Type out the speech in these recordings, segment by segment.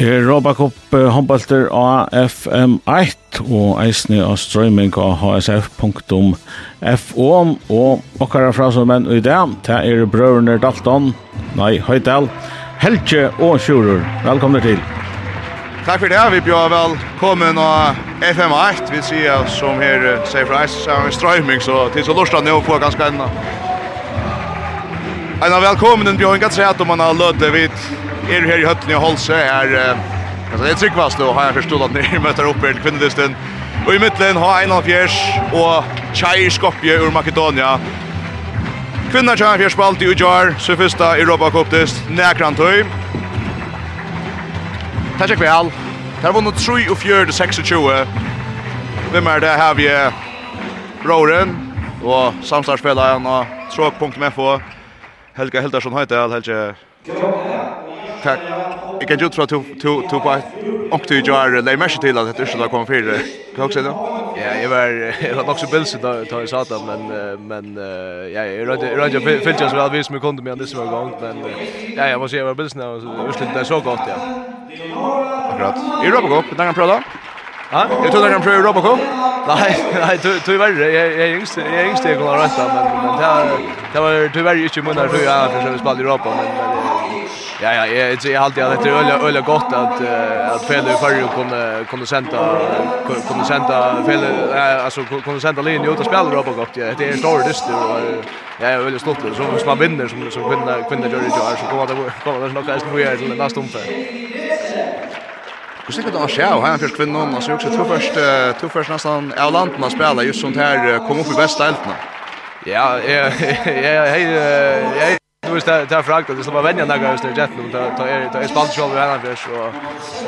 er Robacop håndbalter av FM1 og eisne av streaming av hsf.fo og okkara fra som menn i dag, det er brøverne Dalton, nei, Høydal, Helge og Sjurur. Velkommen til. Takk for det, vi bjør velkommen av FM1, vi sier som her sier fra eisne streaming, så til så lortet nå på ganske enda. En av velkommen bjør en gatt at om man har lødde vidt er her i høtten i Holse er Alltså det är tryggvast då har jag förstått att ni möter upp er kvinnodisten. Och i mitten har en av fjärs och Chai Skopje ur Makedonia. Kvinnar Chai fjärs spalt i Ujar, så första Europa Cup test näkran tøy. Tack så väl. Där var nog 3 och 4 till 26. Vem är det här vi Roren och samstarspelaren och tråk.fo Helga Heldarsson heter jag, Helge tack. Jag kan ju tro att to to på och du gör det mer till att det skulle komma kommer för. Kan också då? Ja, jag var jag var också bilsen då tar jag sa det men men ja, jag rörde rörde filter så väl vis med kunde med det som var gång men ja, jag måste så jag var bilsen och så det så gott ja. Akkurat. Är Robocop, den kan prata. Ja, jag tror jag kan pröva Robocop. Nej, nej, du du var det. jag jag yngst jag yngst jag kommer rätta men men det var det var tyvärr inte mun där tror jag för så vi spelade Europa men Ja ja, jag jag har alltid att det är öle öle gott att att Felle i förr kunde kunde sända kunde sända Felle alltså kunde sända linje ut och spela då på gott. Det är en stor dyster och ja, jag vill stolt så som man vinner som som kvinna kvinna gör det ju så kommer det kommer det nog kanske mer till det nästa omfär. Kus ikkje då sjá, han först kvinnan och så också två först två först nästan av landen man spille, just sånt här kom upp i bästa eltene. Ja, jag jag hej jag Du vet det där frakt det ska vara vänja några just det jätten då då är det är spalt själva här för och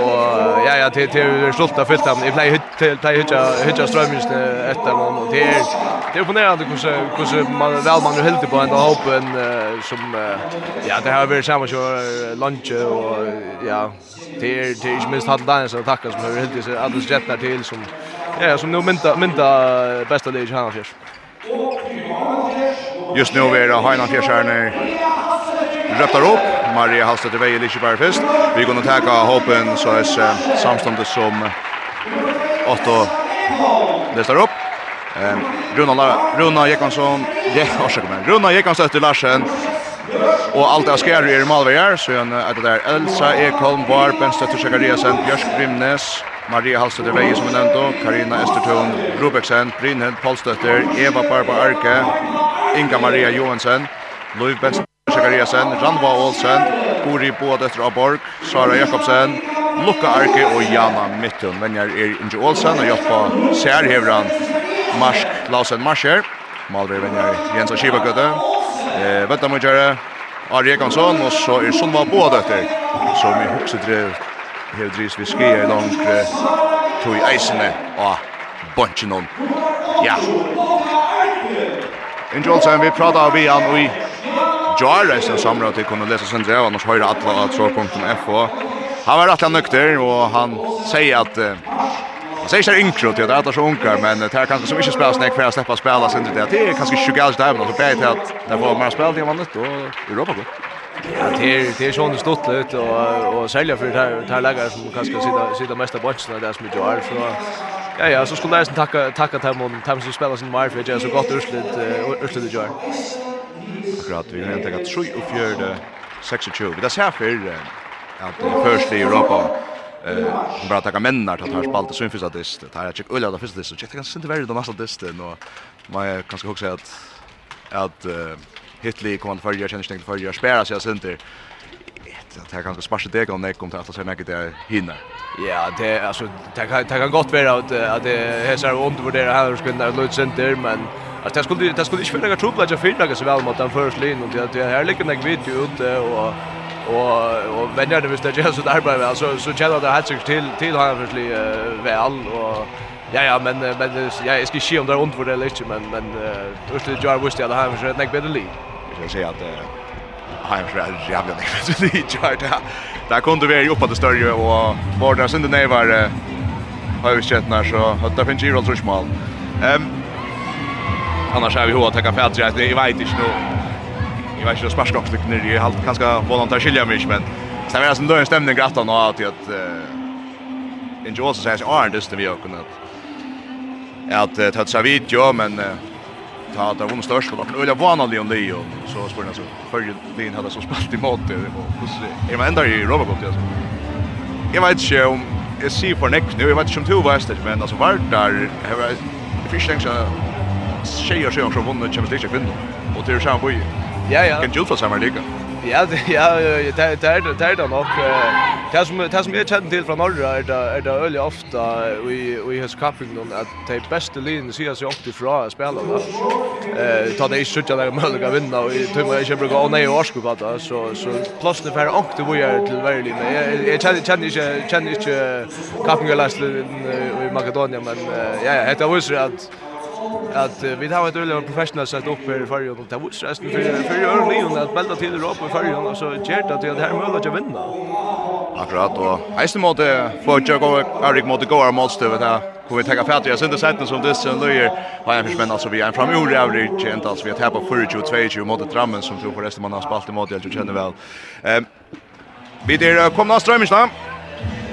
och ja ja till till slutta fyllt av i play till play hitcha hitcha strömmis efter någon och det är det är imponerande hur hur man väl man höll på ända hoppen som ja det har varit samma kör lunch och ja det är det är minst hade dans så tackar som har hällt sig alldeles jättar till som ja som nu mynta mynta bästa läge här för. Just nu är det Heinan Fjärsjärne röptar upp. Maria Hallstedt i vägen Liseberg först. Vi går att täcka hoppen så är det samståndet som Otto lästar upp. Runa Runa Jekansson, det orsaka mig. Runa Jekansson till Larsen. Och allt det skär i Malvejar så en det där Elsa Ekholm Warpen stöttar Sakariasen, Björsk Grimnes, Maria Hallstedt Veje som nämnt då, Karina Estertun, Rubeksen, Brynhild Polstötter, Eva Barba Arke, Inga Maria Johansen, Louis Benson Shakariasen, Ranva Olsen, Guri Boadøtter av Borg, Sara Jakobsen, Luka Arke og Jana Mittun. Venjar er Inge Olsen og hjelpa Særhevran, Marsk Lausen Marscher. Malver venjar Jens og Kiva Eh, Vetta Mujere, Ari Ekansson og så er Sunva Boadøtter som i hoksedrev hevdris vi skia i langt tog eisene og bunchen Ja, Inge Olsen, vi pratar vi han og i Jarres en samråd till kunde läsa sen där annars höra alla att så.fo. Han var rätt nykter och han säger att Han säger sig inkro till att det är så unga, men det här kanske som inte spelar snäck för att släppa spela sen till det. Det är kanske 20 alls där, men så bär det att det var mer spel det man nytt och Europa går. Ja, det är det är sån stort lätt och och sälja för det här det här lägger som kanske sitta sitta mesta bunchen där som jag så ja ja så skulle nästan tacka tacka till dem dem som spelar sin Marv för så gott urslit urslit det gör. Akkurat vi har tagit 3 och 4 26. Vi Det ser för att först i Europa eh bara ta männar att ha spalt så inför att det här check ulla där första det så check kan inte vara det nästa disten och man kanske också att att hitli kom för förra känns inte förra spärra så jag synte att kanske kan sparka det om det kommer till att säga mycket där hinna. Ja, det alltså det kan det kan gott vara att att det häsar undervärderar här skulle där lut center men att det skulle det skulle inte vara trubbel att fylla så väl mot den första linjen och det är här ligger mig vet ju ute och och och vänner det visst det gör så där bara alltså så känner det här sig till till han förstli väl och Ja ja, men men ja, jag ska se om det är ont för det eller inte, men men först det jag wish jag hade för så ett näck bättre liv. Jag säger att hemma så är jävla näck det liv jag där. Där kunde vi ju uppe det större och var där sen det nej var har vi sett när så att det finns ju alltså smal. Ehm Annars är vi hur att ta fält jag vet inte nu. Jag vet inte sparka upp stycken ner i halt ganska volontärt skilja mig men sen är det som då en stämning grattan och att att Enjoy så här är det just det vi har kunnat att uh, toucha video men uh, ta att de störst var öliga vanliga om Leo så spår så för Lin hade så spalt i mot det och pussle. Är man ändå i Robocop alltså. Jag vet inte om jag ser för näck nu jag vet inte om två värst men alltså vart där har fishing så tjejer som vunnit Champions League kvinnor och det är ju samma Ja ja. Kan ju för samma lika. Ja, ja, det är det är det nog. Det som det som jag känner till från norra är det är det öliga ofta vi vi har skapat någon att de bästa linjen ser sig ofta ifrån spelarna. Eh ta det i sjutton där möjliga vinna och tror man jag brukar gå ner och orska på det så så plats det för åkte vi är till väldigt men jag känner känner inte känner inte Kapingalas i Makedonien men ja ja det var så att att vi har ett öliga professional set upp här i förrjön och det var stress för för Jörn Leon att bälta till Europa i förrjön och så gert att det här möjligt att vinna. Akkurat och hejste mot för jag går Erik mot gå mot det där kan vi ta fatt jag synte sätten som det sen löjer har jag förspänt alltså vi är en framgjord average inte alltså vi har tappat 42 mot Drammen som tror på man har spalt i emot jag känner väl. Ehm vi där kommer strömmisna.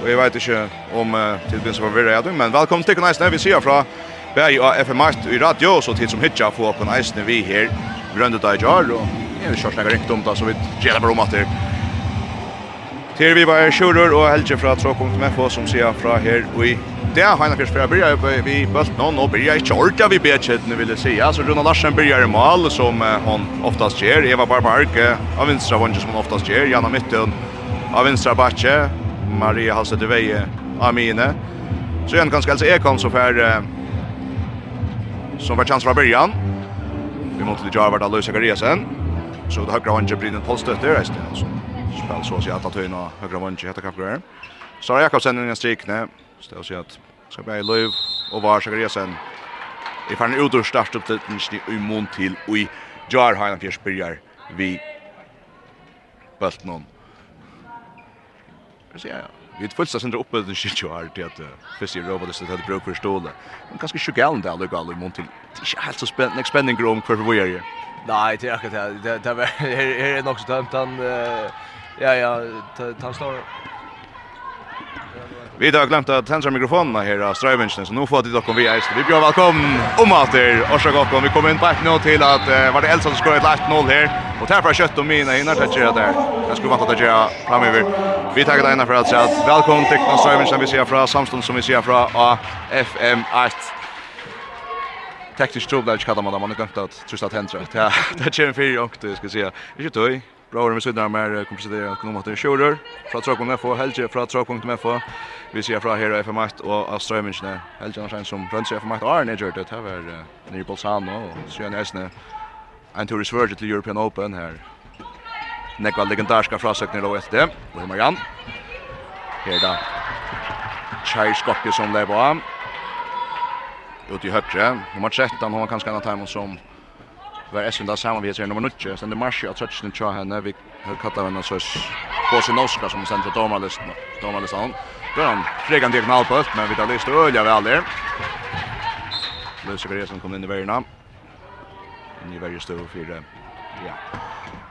Och jag vet inte om uh, tillbyggelsen var virra men velkommen til Knæsne, vi sier fra Bæði á FM8 i radio, så tid som hitja få okkur eisne vi her, grønne dag jar, og jeg vil kjørt lekkar riktig om det, så vi gjelder bare om at det. Til vi bare kjører og helger fra Tråk.mfo som sier fra her og i det har han først fra byrja vi bølt noen og byrja ikke orka vi bedkjettene vil jeg si. Altså Runa Larsen byrja i mal som hon oftast gjør. Eva Barbark av vinstra vondje som hon oftast gjør. Janna Mytten av vinstra batje. Maria Halsedevei av mine. Så igjen ganske altså jeg kom så fær som var chans från början. Vi måste ju ha varit Alois Zachariasen. Så det högra vänster blir en poststøtter resten Så Spel så att jag tar tyna högra vänster heter kapgrär. Sara Jakobsen i en strikne. Står så att ska bli Löv och var Zachariasen. I fan ut ur startupptäckten i mån till och i Jar har han fjärs börjar vi bultnon. Vi ser ja. Vi har fullständigt sindra uppe den shit you are till att först i robotis det hade bruk för stål. Men kanske 20 gallon där lugg all i mån till. Det är helt så spännande expanding room för vi är ju. Nej, det är akkurat det. Det är nog så dömt han ja ja, han står Vi har glömt att tända mikrofonerna här av Ströjbenchen, så nu får det dock vi är. Vi blir välkommen om att er och så Vi kommer in på ett nu till att uh, var det Elsa som skrev ett 1-0 här. Och tar för kött och mina innan det gör där. Jag skulle vanta att göra framöver. Vi tackar dig för att säga att välkommen till Ströjbenchen vi ser från Samstund som vi ser från AFM1 teknisk trubbel kallar man det, man har glömt att trösta tändra. Det är en fyra och det ska jag säga. Inte töj, Bror med sidan med kommer sitta att kunna mata shoulder fra tråkon FH Helge fra tråkon.fo. Vi ser fra her FM 8 og av strømmingene. Helge Andersen som runt seg FM 8 Arne Edger det här var nere i Sand og Sjøen Esne. En tur i Sverige til European Open her. Nekva legendariska frasökningar av SD. Och hemma igen. Her da. Chai Skokke som lever av. Ut i høyre. Nummer 13 hun var kanskje en av timen som var Essen där saman vi ser nummer 9 sen det marsje att touchen tja henne vi har kallat henne så på sin norska som sen till domarlisten domarlisten han då han fläggan diagonal på men vi tar list ölja väl där Løse Greer som kom inn i verden. Inn i verden stod for, ja.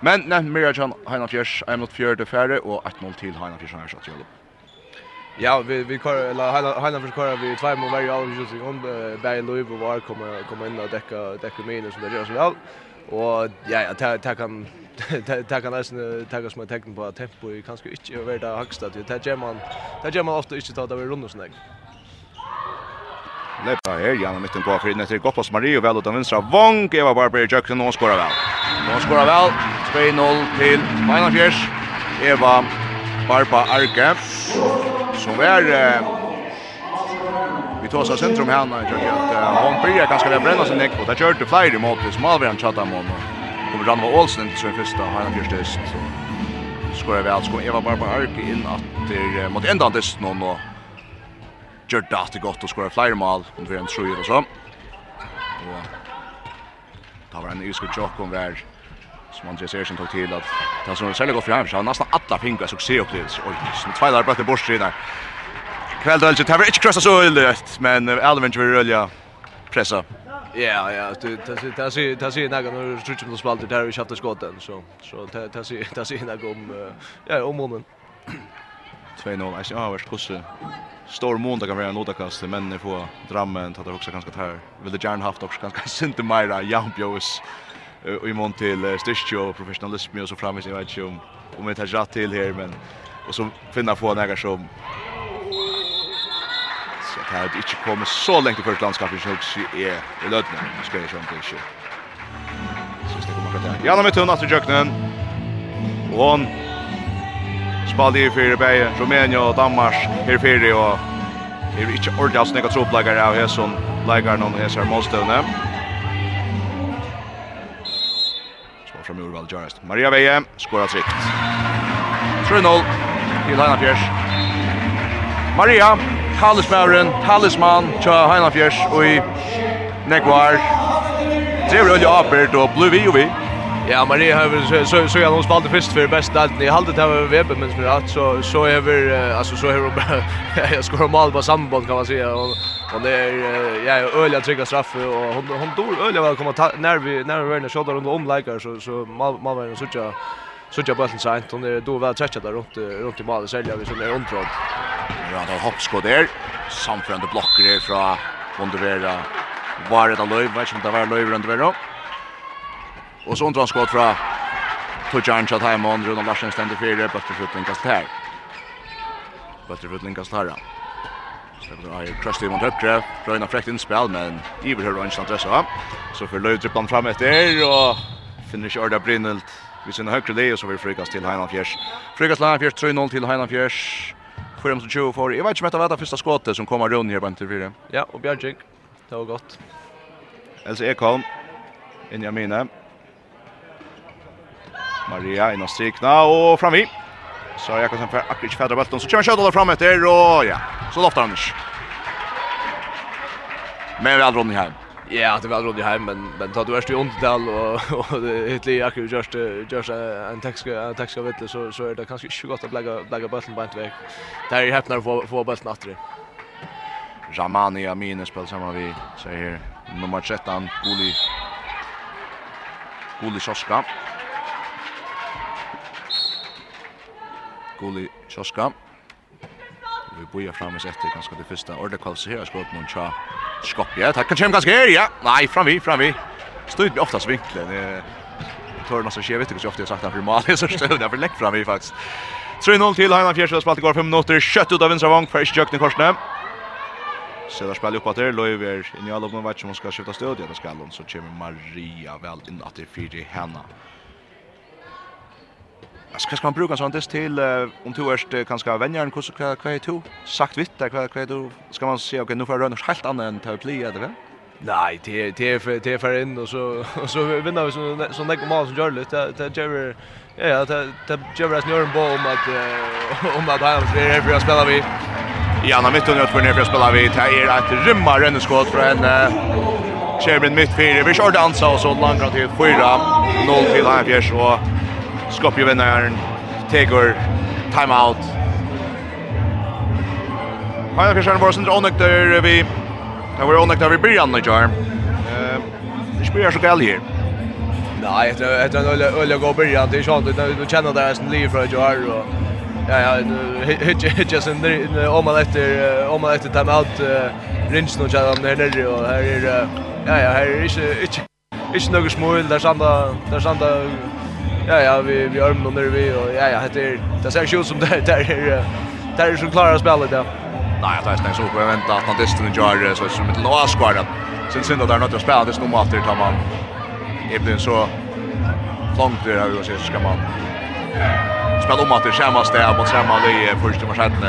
Men, nei, Mirja Jan, Heina Fjers, 1-0-4 til og 1-0 til Heina Fjers, han er satt til Ja, vi vi kör eller hela hela för kör vi två mot varje all just om Bay Louis och var kommer komma in och täcka täcka minus som det gör så väl. Och ja, ja, ta ta kan ta kan nästan ta oss med tecken på tempo i kanske inte över där högsta till ta gemman. Ta gemman ofta inte ta det vi runda sådär. Leppa här Janne mitten på friden etter Goppos Marie, og väl ut vänstra. vinstra Vong, Eva Barber Jackson och skorar väl. vel. skorar väl 2-0 till Final Fjers, Eva Barba Arke som är eh, vi tar oss centrum här när jag tycker att hon börjar ganska väl bränna sin neck på. Där till flyger mot det som Alvin chattar mot. Kommer Ranva Olsen till sin första har han första häst. Skorar väl skorar Eva Barba Arke in att det mot ända dess någon och gör det alltid gott och skorar flere mål och vi er en trøyer och så. och da var en iskut chock om hver som Andreas Eriksson tog till att han som säljer går fram så nästan alla fingrar succéupplevelser. Oj, som tvivlar bara till bort där. Kväll då alltså tar inte krossa så ölet, men Alvin vill rölja pressa. Ja, ja, det det det ser det ser några när du trycker på där vi skjuter skotten så så det det ser det ser några om ja, om månen. 2-0. Alltså ja, vart kusse. Stor måndag kan vara en återkast, men ni får drammen att det också ganska tär. Vill det gärna haft också ganska sent i Myra Jampjos och i mån till styrke och professionalism och så framvis jag vet inte om om jag tar rätt till här men och så finna få några som så att det inte kommer så långt i första landskapet som också är i lödna ska jag köra inte. sig så ska komma där Janna med tunn att jöknen och hon spalde i fyra bäge Rumänien och Danmark här fyra och Det är inte ordentligt snäcka tropplagare av Hesson, lagaren om Hesar Målstövne. och från Urval Jarrest. Maria Veje skorar sitt. 3-0 till Heina Fjärs. Maria, talismauren, talisman, tja Heina Fjärs och i Nekvar. Trevlig olje apert og blue vi og vi. Ja, Maria har väl så så jag nog spalt först för bäst allt ni har över Weber men för att så så är alltså så är jag ska ha mål på samband kan man säga och och det är jag är öliga trygga straff och hon hon dår öliga väl komma när vi när vi värnar skottar runt om likar så så mal mal var så Sucha bollen sent. Hon är då väl träckat där runt runt i målet sälja vi som är ontrodd. Nu har han hoppskott där. Samfrande blocker här från Vondevera. Var det då löv? Vet inte om det var löv runt där då. Och så undrar skott från Tujan shot hem Ronald Larsen ständer för det efter skjutning kast här. Bättre skjutning kast här. Stämmer aj crushed mot högre. Röna fräckt inspel men Iver hör Rönnstrand dessa. Så för Löjt upp fram efter och finner Jorda Brinnelt. Vi sen högre det så vi frikas till Heinan Fjärs. Frikas Heinan Fjärs 3-0 till Heinan Fjärs. Skärm som 20 för. Jag vet inte om det var det första skottet som kommer runt här på intervjuer. Ja, och Björnjik. Det var gott. Alltså Ekholm. Inja Mine. Maria innan strikna och framvi. Så Jakobsen för Akric fädrar bulten så kommer Sjödahl fram efter och ja, så loftar Anders. Men vi aldrig Ronny hem. Ja, det var Ronny hem, men, men tar du värst i ondtal och, och Hitler akkurat görs, görs en taxiska vittle så, så är det kanske inte gott att lägga, lägga bulten på en väg. Det här är häpnar att få, få bulten att. Ramani Amine spelar samman vi säger nummer 13, Guli Guli Soska. skole kioska. Vi boja fram oss etter ganske det første ordet her, skott noen tja Skopje, takk kan kjem ganske her, ja, nei, fram vi, fram vi. Stod vi oftast vinklen, jeg tør noe som skjer, vet du så ofte jeg har sagt han for mal, så stod jeg for lengt fram vi faktisk. 3-0 til Heinan Fjersved, spalt går 5 minutter, kjøtt ut av vänstra for ikke jøkken i korsene. Så där spelar uppåt där Loiv är inne i alla på matchen som ska skjuta stöd. Ja, det ska Så kommer Maria väl in att det fyra henne. Alltså kanske man brukar sånt till uh, om du är kanske vänjaren hur ska vad vad är du sagt vitt där vad vad du ska man se okej nu får röna helt annat än terapi eller vad? Nej, det det är det för in och så och så vinner vi så så lägger mål som gör lite det gör ja det det gör oss en boll om att om att han är för att spela vi. Ja, när mitt under för när för spela vi. Det är ett rymma renneskott från en Chairman mitt fyra. Vi kör dansa och så långt till 4 0 till Hampers och Skopje vinnaren, time out. Hanna Kristian var sindra onøkter vi, det var onøkter vi byrjan i jar. Det spelar så gæl her. Nej, det tror en det är öliga gå början. Det är skönt du känner det här som liv för jar jag är. Och, ja, ja, hittar sen om man efter, om man efter time out nu känner man där nere. Och här är, ja, ja, här är inte, inte, inte något smål. Där standa, där standa ja ja vi vi arm under vi och ja ja det är det ser ju ut som det där är där är så klara spelet där. Nej, jag tänkte så på vänta att han testar den jar så som ett lås squad. Sen sen då där något att spela det snomma efter tar man. Det blir så långt där hur så ska man spela om att det skämmas där mot samma det första matchen.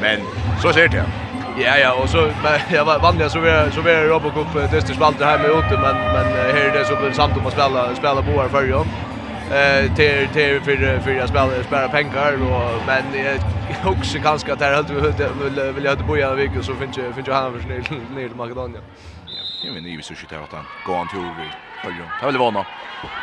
Men så ser det. Ja ja, och så men jag var vanliga så vi så vi Robocop dyster spalt här med ute men men här är det så blir samt om att spela spela på här förr Eh till till för för jag spelar spara pengar och men också kanske att det höll vi vill vill jag inte bo i Vik så finns ju finns ju han för snäll ner till Makedonien. Det vinner ju så ju att han går han till vi. Följer. Det vill vara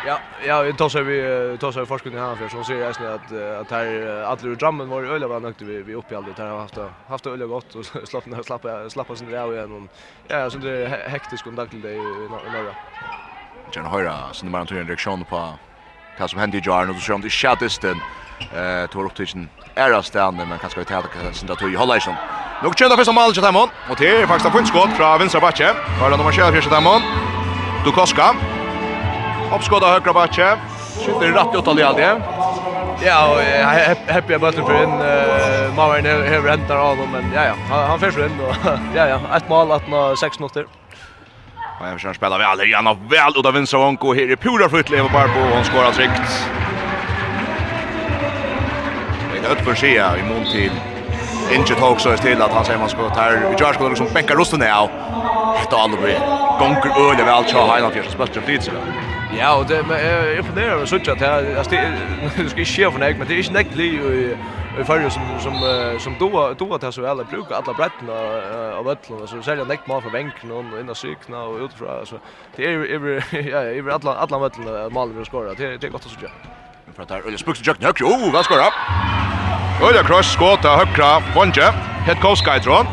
Ja, ja, vi tar så vi tar så forskning här för så ser jag snä att att här alla ur drammen var öliga var nökte vi vi uppe alldeles här har haft haft öliga gott och slapp när slappa slappa sin där igen och ja, så det är hektiskt om daglig det i norra. Jag kan höra så när man tar en reaktion på det som hände i Jarn och så kör de till Shadiston. Eh tog upp till era stannar men kanske vi tar det sen då tog i Hollison. Nu kör det första målet till Damon och det är faktiskt ett skott från vänstra backe. Har nummer 24 första Damon. Dukoska. Uppskott av högra backe. Skjuter rätt åt alla det. Ja, och happy about it för en Mauer har rentar av men ja ja, han försvinner och ja ja, ett mål att nå 6 minuter. Och jag försöker spela väl. Han har väl ut av Vinsavonko. Här är pura flytt Leo Barbo. Och han skorar tryggt. Det är ett för sig i mån till. Inget har också till att han säger man ska ta här. Vi gör ska liksom bänka rosten här. Det har aldrig blivit. Gånger öliga väl. Tja, han har fjörs. Spötter flytt sig. Ja, og det men jeg imponerer over sånt at jeg altså det skal ikke skje for meg, men det er ikke nekt li i fyrir som som som då då att så alla brukar alla bredden av öllen så säljer nekt mal för bänken och in och cykna och utifrån alltså det är över ja över alla alla öllen mal vi skorar det det är gott att så för att där eller spuks jag knäck oh vad skorar Öja cross skott av högra Bonje het coach guide run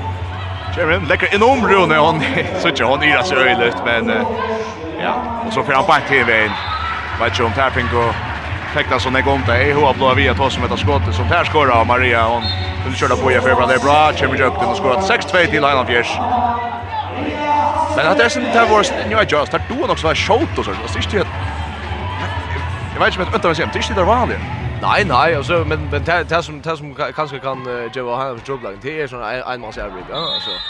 Jeremy lägger enorm rune. Hon så tjå hon yra så öjligt men Ja, och så får han bara till vägen. Vet tror om Tarpinko fäkta som det gång där i hoa blå via tog som ett skott som där skorar Maria. Hon vill köra på i för det är bra. Kommer upp den och skorar 6-2 till Highland Fjärs Men att det är sånt här var nu är just att då också var shot och så så är det Jag vet inte men utan sen det är var det Nej nej alltså men men det som det som kanske kan ge vad han för jobb lag det är sån en man ser ja alltså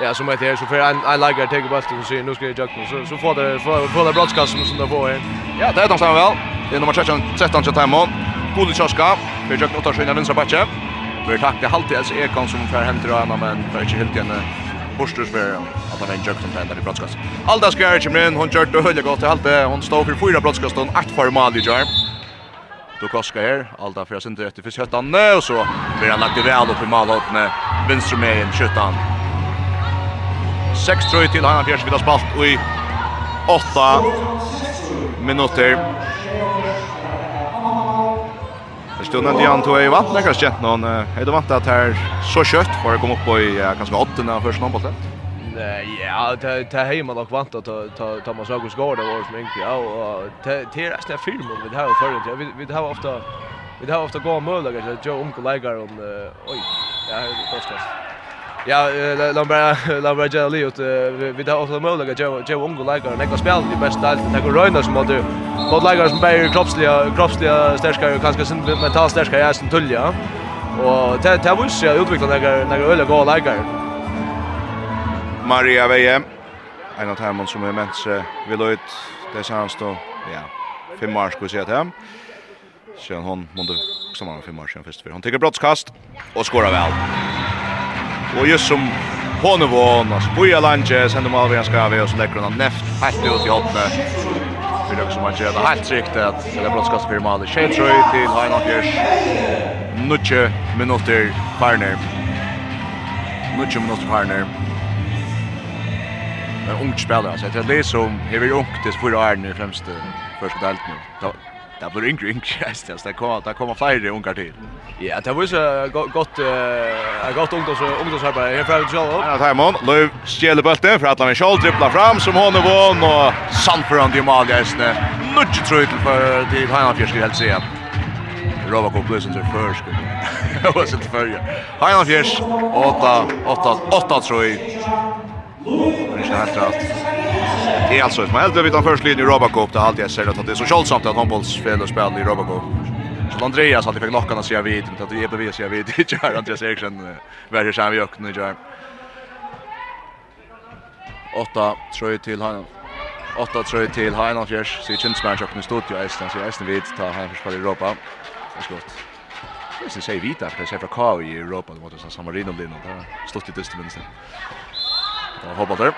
Ja, som heter så för en en lager tar bort och så nu ska jag jukta så så får det får får det broadcast som det får. Ja, det är stämmer väl. Det är nummer 13 13 till Timon. Kulic har. Vi jukta åtta skinn vänstra backe. Vi tackar alltid alltså Ekon som för hämtar och annan men för inte helt igen. Borsters för att han en jukta där i broadcast. Alda ska jag kommer hon kör det höll gott helt det hon står för fyra broadcast och ett för mål i jar. Då koska här Alda för sin rätt för sköttan och så blir han lagt väl upp i Vänster med en sköttan. 6-3 til han fjerde spiller spalt i 8 minutter. Det stod nevnt Jan Tøy vant, det kanskje kjent noen. Er du vant at her så kjøtt, for å komme opp på i kanskje 8 når først noen bollet? Nej, ja, det ta hemma dock vant att ta ta man såg går det var som inte ja och till resten av filmen vi har förut vi vi har ofta vi har ofta gå möjligheter att jag lägger om oj ja det är kostas. Ja, la bara la bara ge Leo vi där också mål lägga Joe Joe Ungo lägger nästa spel i bästa allt det går röna som du. Vad lägger som bättre kroppsliga kroppsliga starka och kanske sin mental starka är som tullja. Och det det vill se utveckla några några öliga goda lägger. Maria Veje. En av dem som är mens vill ut det känns då ja. Fem mars skulle jag säga. Sen hon måste också man fem mars sen först för hon tar brottskast och skorar väl. Och just som Honevån, Spoja Lange, sender man av en skav och så lägger han neft helt ut i hoppet. Vi löser som man gör det helt tryggt att det är brottskast för Mali Tjejtröj till Heina Fjärs. Nutje minuter Farner. Nutje minuter Farner. Men ungt spelare, så tror det är som, hever ungt, det år nu främst första delt nu det blir yngre yngre hästas. Det kommer det kommer fler ungar till. Ja, det var så gott eh gott ungdoms ungdomsarbete. Här för Joel. Ja, Timon Löv stjäler bollen för Atlan Michel dribblar fram som hon vann och Sanford i målgästne. Nudge tror till för till Hanna Fjärski helt se. Rova kom plus under först. Det var så förr. Hanna Fjärs 8 8 8 tror jag. Och det är helt rätt. Det är alltså ett mål där vi tar först linje i Robocop. Det har alltid jag säger att det är så kjolsamt att handbollsspel och spel i Robocop. Så Andreas alltid fick lockarna säga vid, inte att det är bevis säga vid. Det gör Andreas Eriksson värre sig vi och i gör. Åtta tror till han. Åtta tror till Heinan Fjärs. Så Jens match och nu stod ju Esten så Esten vid ta han för spel i Europa. Det är gott. Det är så säg vita för det är från Kau i Europa det mot San Marino blir något. Stort i dyster minst. Och hoppas där.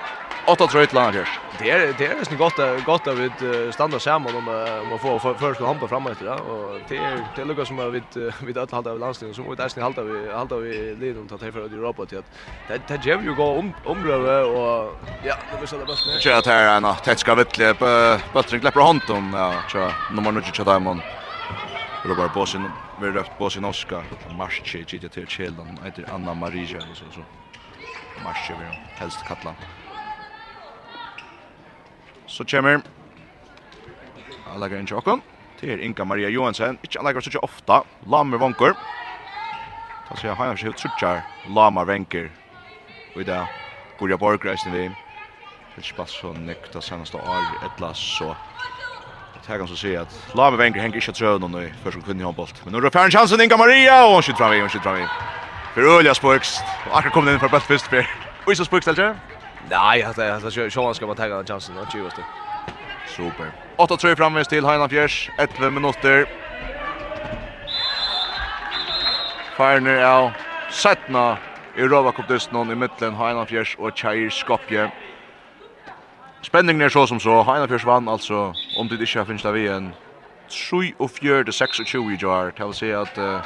Åtta tröjt lag här. Det är det är nästan gott gott att vi stannar samman om om att få för ska hampa framåt ja och det är det lukar som vi vi alla håller av landslaget så vi nästan halta vi halta vi lid om att för Europa till att det ger ju gå om omröve och ja det vill säga bäst med. Kör att här en tätt ska vettle på bättre släpper hand om ja tror nummer 9 tror jag man. Robert Bosin, vi röpt Bosin Oskar, Marschi Gigi till Kjellan, heter Anna Maria och så så. Mars över helst kalla. Så kommer alla grejen chokom till Inga Maria Johansson. Inte alla så ofta. Lammer vankor. Ta sig han har skjutit så Lamma vankor. Och där går jag bort grejsen vi. Det pass så nekta senaste år ettlas så Jag kan så se att Lammer vanker hänger inte tröden nu för som kvinna i handboll. Men nu är det färre chansen Inga Maria och hon skjuter fram vi, hon skjuter fram vi. För Ölja Spurks. Akkurat kom den in för bäst först för. Och så Spurks eller? Nej, jag hade jag Sean ska man ta den chansen och tjuva styck. Super. 8-3 framvis till Heinan Fjärs. 11 minuter. Farner av Sætna i Rovakopdysnån i mittlen Heinan Fjärs og Tjair Skopje. Spenningen er så som så. Heinan Fjärs vann altså om det ikke finnes der vi en 3-4-26 i jar. Det vil si at uh,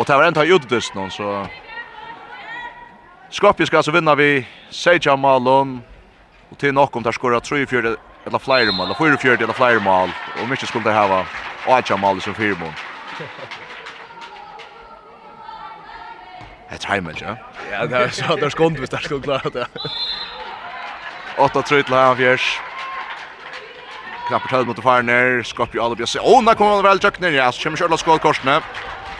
Och det var inte utdöst någon så Skopje ska alltså vinna vi Seja Malon och till nok om det skora 3-4 eller flere mål, 4-4 eller flyer mål och mycket skulle det ha Aja mål som fire mål. Det er heimel, ja. Ja, det är så där skont vi där skulle klara det. 8-3 till Havjers. Knappt halv mot Farner, Skopje Albias. Åh, där kommer väl Jack ner. Ja, så kommer Charlotte skott korsne.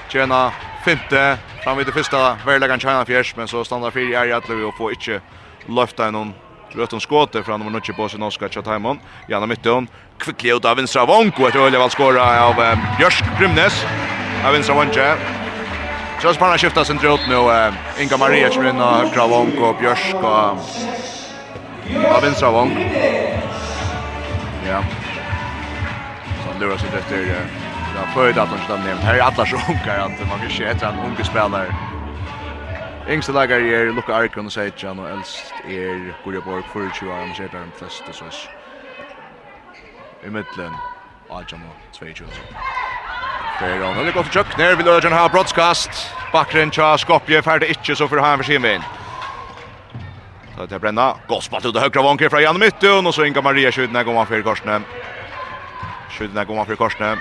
Tjena femte fram vid det första värläggan China Fjärs men så stannar fyra i Atlevi och får inte löfta någon Rötton skåte från nummer 9 på sin Oskar Chathaiman. Janna Mytton. Kvicklig ut av vänstra vanko. Ett öliga väl skåra av um, Björsk Grimnes. Av vänstra vanko. Så har spanna skiftar sin trot nu. Um, Inga Maria kommer in och högra vanko. Björsk och... Av vänstra vanko. Ja. Så han lurar sig efter... Uh, ja, födelsedagen stannar ner. Här är alla så unga att man kan se en ung spelare. Yngste lagar er Luka Arkon og Seidjan, og eldst er Gurja Borg, 24 år, han ser der de fleste så i middelen, Ajan og 22. Fyrir han, det går til Chuck, nær vil Ajan ha broadcast. Bakren tja Skopje ferdig ikke, så får han for sin vinn. Så det brenna, godt spalt ut av høyre vanker fra Jan Myttun, og så Inga Maria Skjudne, går man for korsene. Skjudne går man for korsene.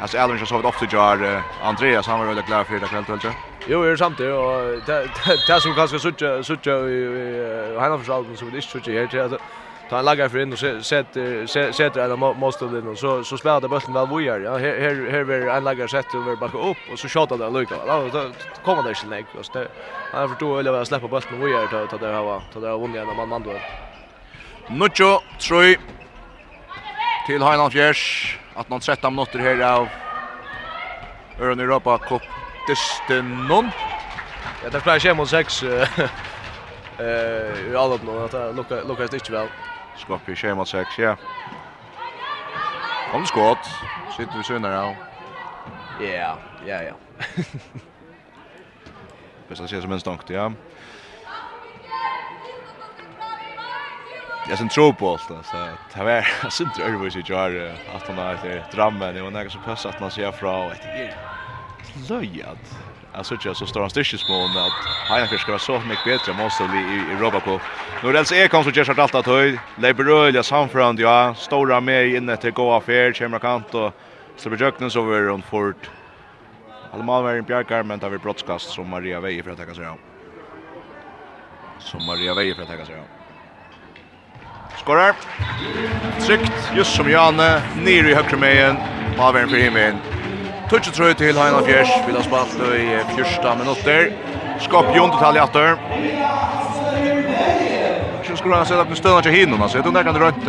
Alltså Alvin har sovit ofta jar Andreas han var väl glad för det kväll tror jag. Jo, är samtidigt och det som kanske sucha sucha i han har försökt så det är sucha här alltså ta en lagar för in och sätter sätter eller måste det någon så så spelar det bollen väl vojar. Ja, här här här vill en lagar sett över backa upp och så skjuter det lucka. Ja, då kommer det inte lägg och det han förstår eller vad släppa bollen vojar ta ta det här ta det har vunnit en man man då. Nucho, Troy, till Highland Fjärs att någon 13 minuter här av Örn Europa Cup dystenon. Ja, det spelar mot 6 eh i alla nu att Luka Luka är inte väl. Skopje schema 6, ja. Kom skott. Sitter vi sönder då. Ja, ja, ja. Bäst att se som en stank, ja. jag sen tror på allt så det var synd det över sig jar att han har drammen det var något som passar att man ser och ett är löjat alltså jag så står han stisch på med att han ska vara så mycket bättre måste vi i, i Robacop. Nu det är kom så jag har allt att höj. Leberöl jag samförande ja stora med inne till gå affär kommer kant och så blir jöknen så över runt fort. Almal var en bjärkar men tar vi brottskast som Maria Veje för att ta sig av. Som Maria Veje för att ta sig av skorar. Tryckt just som Janne, nere i högre mejen, avvärn för himmelen. Touch trøy till Heina Fjärs, vi ha spalt i första minuter. Skap Jon till talje atter. Ikke skulle han sett at den stønner till hinnom, alltså. Jag tror kan rönt rødt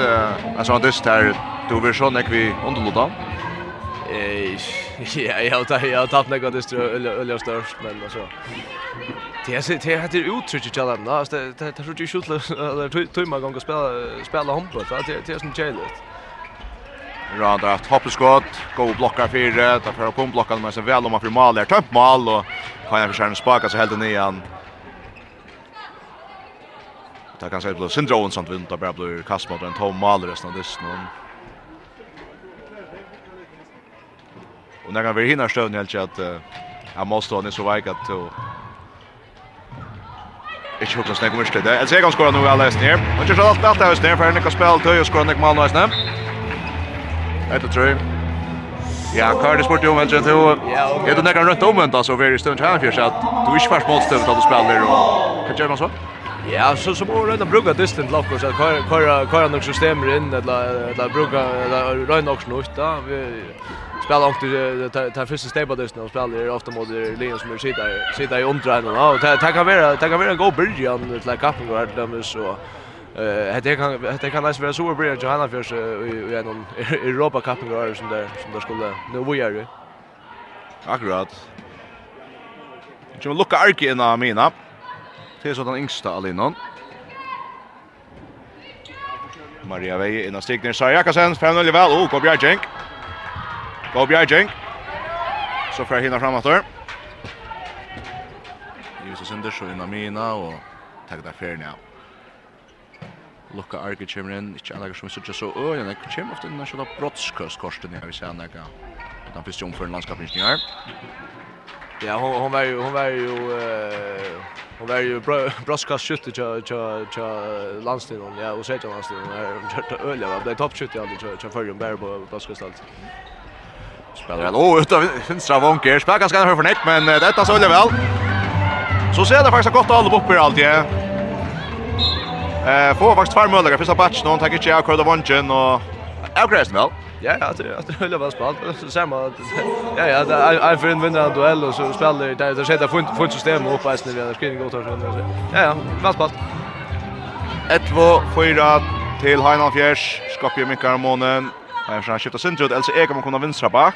en här dyst här. Du vil sånn vi underlåta. Ja, jag har tatt nekka dyst til Ølja störst, men alltså... Det är det är det uttrycket jag lämnar. Det det tror jag skulle eller tumma gånger spela spela handboll. Det det är som jävligt. Randar ett hoppskott, go blockar fyra, ta för kom blocka med så väl om man för mål där. Tömt mål och kan jag försöka sparka så helt ner han. Det kan säga blir syndrom sånt vinter bara blir kast mot en tom mål resten av det någon. Och när kan vi hinna stöna helt att han måste ha ni så väg att Ikke hukk noe snakk om det. Jeg ser han nu alla alle hesten her. Han kjører alt alt hesten her, for han ikke har spilt tøy og skårer noe mal nå hesten. Etter tror jeg. Ja, hva er det spurt i omvendt til. Er du nekker rødt omvendt, altså, for i stund her fyrst, at du ikke først motstøvd at du spiller, og hva gjør man så? Ja, så så borde den bruka distant lock och så kör kör kör något system in eller eller bruka eller röna också något där. Vi spelar också tar första stapet där och spelar ofta mot Leon som sitter sitter i undra och ja det kan vara det kan vara en god början till Kapping och dem så eh det kan det kan nästan vara så bra att Johanna förs i en Europa Cup går som där som där skulle nu vad gör du Akkurat Jag vill lukka arki av mina. Det är så den yngsta alinan. Maria Veje inna stigner Sarjakasen, 5-0 väl vel, og Kobjarjenk. Gå Bjergjeng. Så får jeg hinna fram etter. Jussi Sinders og Inamina og takk der ferien av. Lukka Arke kommer inn, ikke anlegger som vi sitter så øy, men jeg kommer ofte inn og kjører brottskøskorsten her, hvis jeg anlegger den første omføren landskapen ikke her. Ja, hon hon var ju hon var ju eh hon var ju braskas skytte tja tja tja landstiden. Ja, och så heter landstiden. Hon körde öliga. Det blev toppskytte alltså tja förrän bär på braskas allt. Spelar väl oh utav vänstra vånker. Spelar ganska för nett men detta så väl. Så ser det faktiskt gott att uppe allt ja. Eh får faktiskt fem möjliga första batch någon tar inte jag kör vånken och Outgrass väl. Ja, ja, det det höll väl spalt. Så att ja ja, jag för en vinnare duell och så spelar det där sätter fun fun system upp på snäva screen går gott så. Ja ja, väl spalt. 1-2 4 till Heinan Fjärs. Skapje Mikael Månen. Jag har skiftat sin trud. Elsa Eka kommer kunna vinstra bak.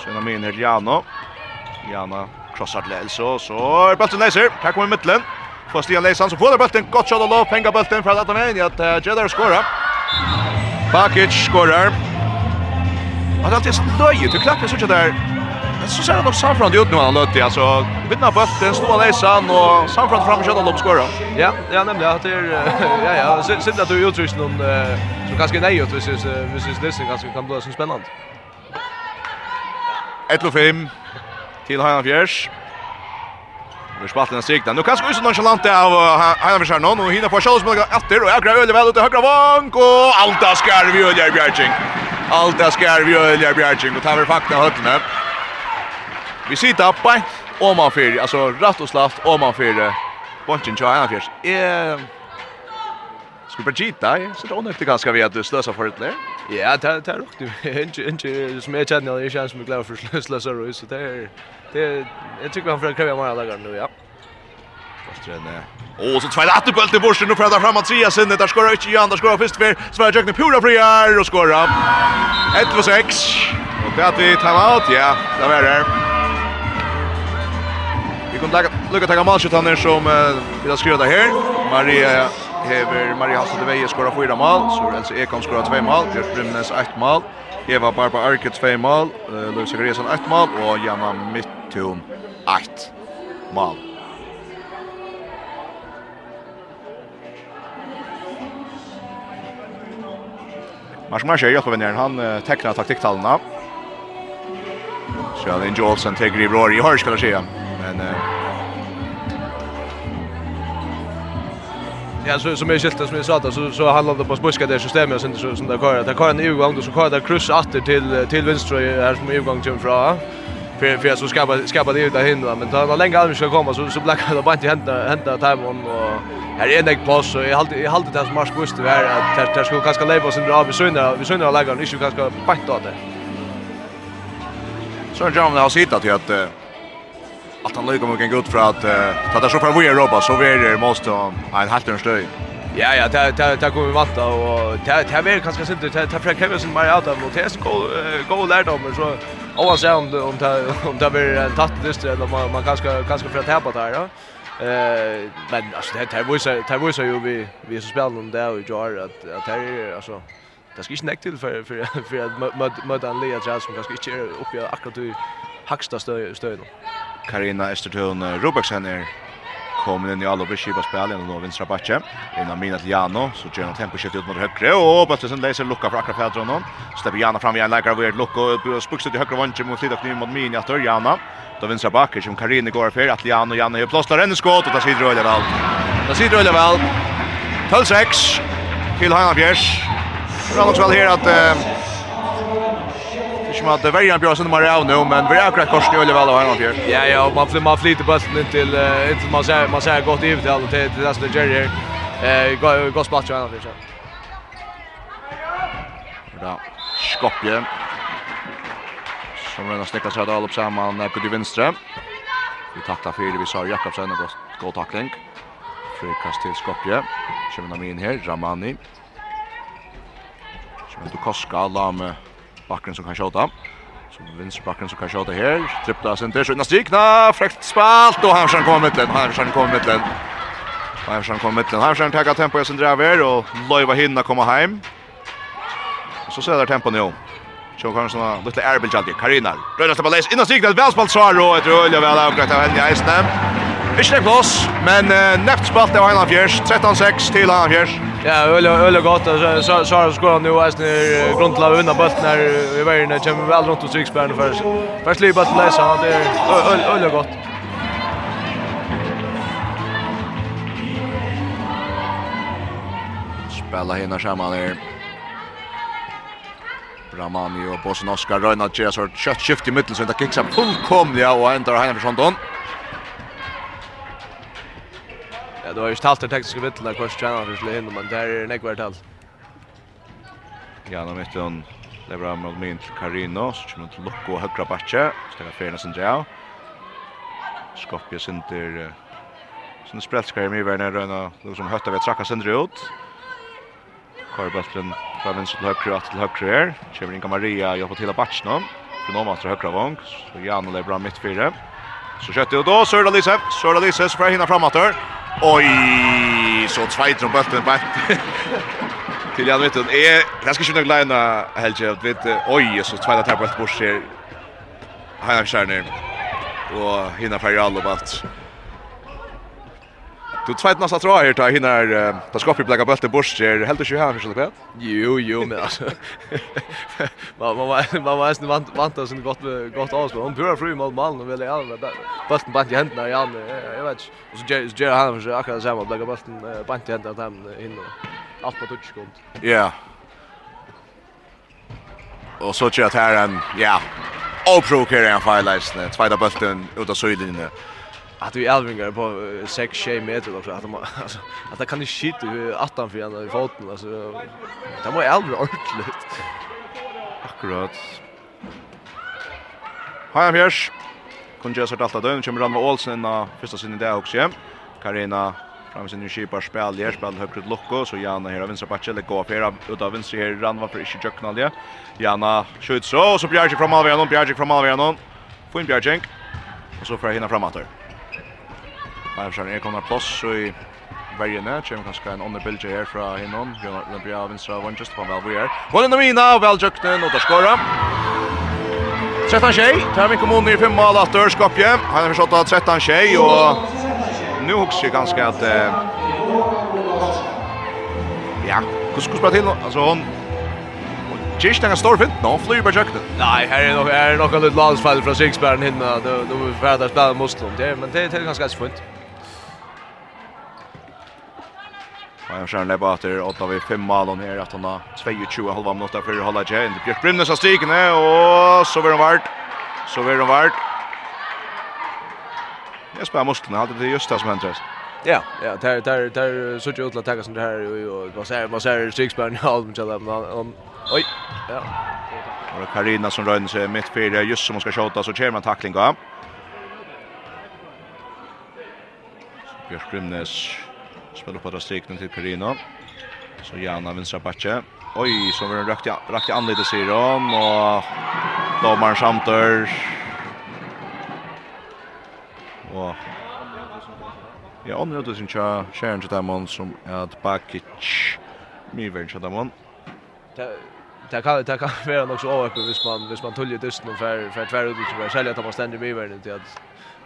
Sjøna min här Jano. Jana crossar till Elso, så är bulten läser. Här kommer midtlen. Får Stian Leisan, så får bulten. Gott shot och lov, penga bulten fra med. til Jedder skåra. Bakic skorar. Og det er alltid sånn Du klappar så ikke där. Så ser han nok Safran ut nu han lötte. Alltså, Vinna bulten, snå Leisan, och Safran fram kjøtt och lov skåra. Ja, ja, nämligen. at det är, ja, ja, synd att du uttrykker någon som ganska nei Vi hvis jeg synes, hvis jeg synes, kan bli så spännande. 1-5 til Heinan Fjers. Vi spalt den sikten. Nu kanskje usen nonchalant av Heinan Fjers her nå. Nå hinner på Kjallsmølga efter och Agra Øle väl ut til høyre vank, og Alta skär vi Øle Bjergjeng. Alta skär vi Øle Bjärching och tar vi fakta høttene. Vi sitter oppe, og man fyrer, altså rett og slett, og man. Bonchen til Heinan Fjers. Eh Skulle bara gita, så det er ånøktig ganska vi att slösa sløser for et. Ja, det det är du. Inte inte som jag känner det känns som glad för slösa och så där. Det jag tycker han för kräva mer dagar nu, ja. Fast är Och så tvåa att bollen till nu och prövar framåt trea sen där skorar inte Jan där skorar först för Sverige Jökne pura friar och skorar. 1-6. Och det att vi tar out, ja, det var det. Vi kommer lägga lucka ta mål skjut han som vi har skruvat här. Maria hever Maria Halsa de Veje skora fyra mål, så Elsa Ekholm skora 2 mål, Bjørk Brymnes ett mål, Eva Barba Arke 2 mål, uh, Louis Greisen ett mål og Janna Mittun ett mål. Mars Mars är hjälpa när han uh, tecknar taktiktallena. Så Allen Johnson tar i bror i hörs kan jag säga. Men uh, Ja, så som är skilt som jag sa att så så handlar det på spuska det systemet sen så som där kör. Där kör en övergång då så kör det kryss åter till till vänster här som övergång till från. För för så skapa skapa det där hindra men tar länge aldrig ska komma så så blackar det bara inte hända hända timon och här är en pass så jag håller jag håller det som mars bust det här att det ska kanske leva sen drar vi sönder vi sönder lägger och inte kanske bättre det. Så jag har nog till att att han lyckas mycket gott för att uh, det så för vi i Europa så vi är måste ha en helt en stöj. Ja ja, det det det kommer vi vanta och det det är kanske synd det det för Kevin som Maria där mot häst gå gå lärdom så oavsett om om det om det blir en tatt dyster eller man man kanske kanske för att tappa där då. Eh men alltså det det visar det visar ju vi vi så spelar dem där och gör att att det är alltså det ska inte näck till för för för att möta en Lea Jazz som kanske inte är uppe akkurat i högsta stöj stöj. Karina Estertun Robertsen er kommer inn i alla beskriva spel gjennom då vinstra backe. Innan Mina Tiano så gjør han temposkift ut mot høyre. Og Bøttesen läser lucka for akkurat Pedro någon. Slipper Jana fram igen lägger över lucka och spuxar i høyre vantje mot Lidak nu mot Mina att Jana. Då vinstra backe som Karine går för att Jano, Jana gör plåstar en skott och da sitter Rölle väl. Da sitter Rölle väl. 12-6 till Hanna Bjärs. Bra också väl här att som att det värjan björs nummer av nu men vi är akkurat kors nu eller väl vad han gör. Ja ja, man flyr man flyter bollen in till inte man säger man säger gott ut till till det där som Jerry här. Eh går går splatch han för sig. Bra. Skopje. Som redan snickar sig all upp samman på det vänstra. Vi tacklar för det vi sa Jakobsen och god tackling. Frikast till Skopje. Kör vi in här Ramani. Kör du till Koska, Lame, backen som kan skjuta. Som vinstbacken som kan skjuta här. Trippla center, skjutna strikna, Fräckt spalt och Hamsjön kommer mittlen, Hamsjön kommer mittlen. Hamsjön kommer mittlen, Hamsjön tar tempo i sin driver och Loiva hinna komma hem. Så ser där tempo nu. Så kan såna lite airbill jaldi. Karina. Röda till läs Innan strikna välspalt Saro ett rulja väl avgrätt av henne i Isnem. Ikke det men uh, neft spalt av Heiland Fjers, 13-6 til Heiland Fjers. Ja, öle öle gott så så så ska han nu är när grundla undan bollen när vi var inne kommer väl runt och tryckspärren för sig. Fast livet att läsa han det öle öle gott. Spela hina samman här. Bramani och Bosnoska Röna Jesor kött skift i mitten så inte kickar fullkomliga och ändrar Heinrichsson. Det var ju stalt det tekniska vittlar kors tränar för skulle hinna men där är det kvar tal. Ja, nu mitt hon lever av mot min Karino så kommer som inte lucka och högra backe. Stäga färna sin där. Skopje sen där Sen spelskar mig väl när röna liksom hötta vi tracka sen ut. Karlbulten fra venstre til høyre og til høyre her. Kjemmer inn Maria og til Batsen. Fra nå måtte høyre vang. Så Jan lever av mitt fire. Så kjøtter ut då, Sörda Lise. Sörda Lise så får jag hinna framåt at Oj, så tveit om bulten bak. Till jag vet att är jag ska kunna glida helt jag vet oj så tveit att bort bort ser. Han är skärner. Och hinna färja allo vart. Du tveit nästa tror jag här ta hinner ta skapar bläcka bulta bort här helt och här så det. Jo jo men alltså. Man man man var vant vant oss en gott gott avs men hon börjar fru mot Malmö vill jag alla där. Bulten bant i händerna i han jag vet. Och så Jerry Jerry han så akkurat samma bläcka bulten bant i händerna dem in och allt på touch sekund. Ja. Och så tror jag att här en ja. Oprokeren highlights, tvåda bulten ut av sidlinjen att vi älvingar på 6-6 meter också att man alltså att det kan ju shit hur attan för i foten alltså det var älvre ordentligt. Akkurat. Hej Björns. Kun jag sett allt att den kommer Ranva Olsen inna första sin där också. Karina fram sin skipar spel där spel högt lucka så Jana här av vänstra backen det går för ut utav vänster här Ranva för inte jöknalja. Jana skjuter så så Björns från Malvianon Björns från Malvianon. Fin Björns. Och så får hinna framåt. Bara så är kommer plats så i vergene. kommer kanske en ånne bilde her fra hinnom. Bjørn vänstra vinstra just på Valvo her. Hvor er Mina og Valjøknen og der skåra. 13 tjej, vi kommuner i fem mål att dör Han har förstått att 13 tjej och nu också ganska att eh, ja, hur ska spela till alltså hon Just den står fint. Nå flyr på kökten. Nej, här är nog är nog en liten landsfall från Sixbärn hinna. Då då vi färdas spela mot dem. Det men det är ganska fint. Och jag skärnar bara åter åtta vi fem mål ner att han har 22 halva minuter för hålla sig in. Björk Brynnes har stigna och så blir det vart. Så blir det vart. Jag spelar musklerna hade det just det som händer. Ja, ja, där där där så tjut att ta sånt här och vad säger vad säger Sixburn Holm till dem. Oj. Ja. Och Karina som rör sig mitt fyra just som ska skjuta så kommer tackling av. Björk Brynnes Spelar upp på strikten till Perino. Så Jana vänstra backe. Oj, så var det rakt rakt i anledet sig om och domaren samtör. Och Ja, om det syns jag Sharon till som är att Bakic. Myvern till dem det kan det kan vara något så öppet hvis man hvis man tullar dysten för för tvär ut så sälja att man ständer med världen till att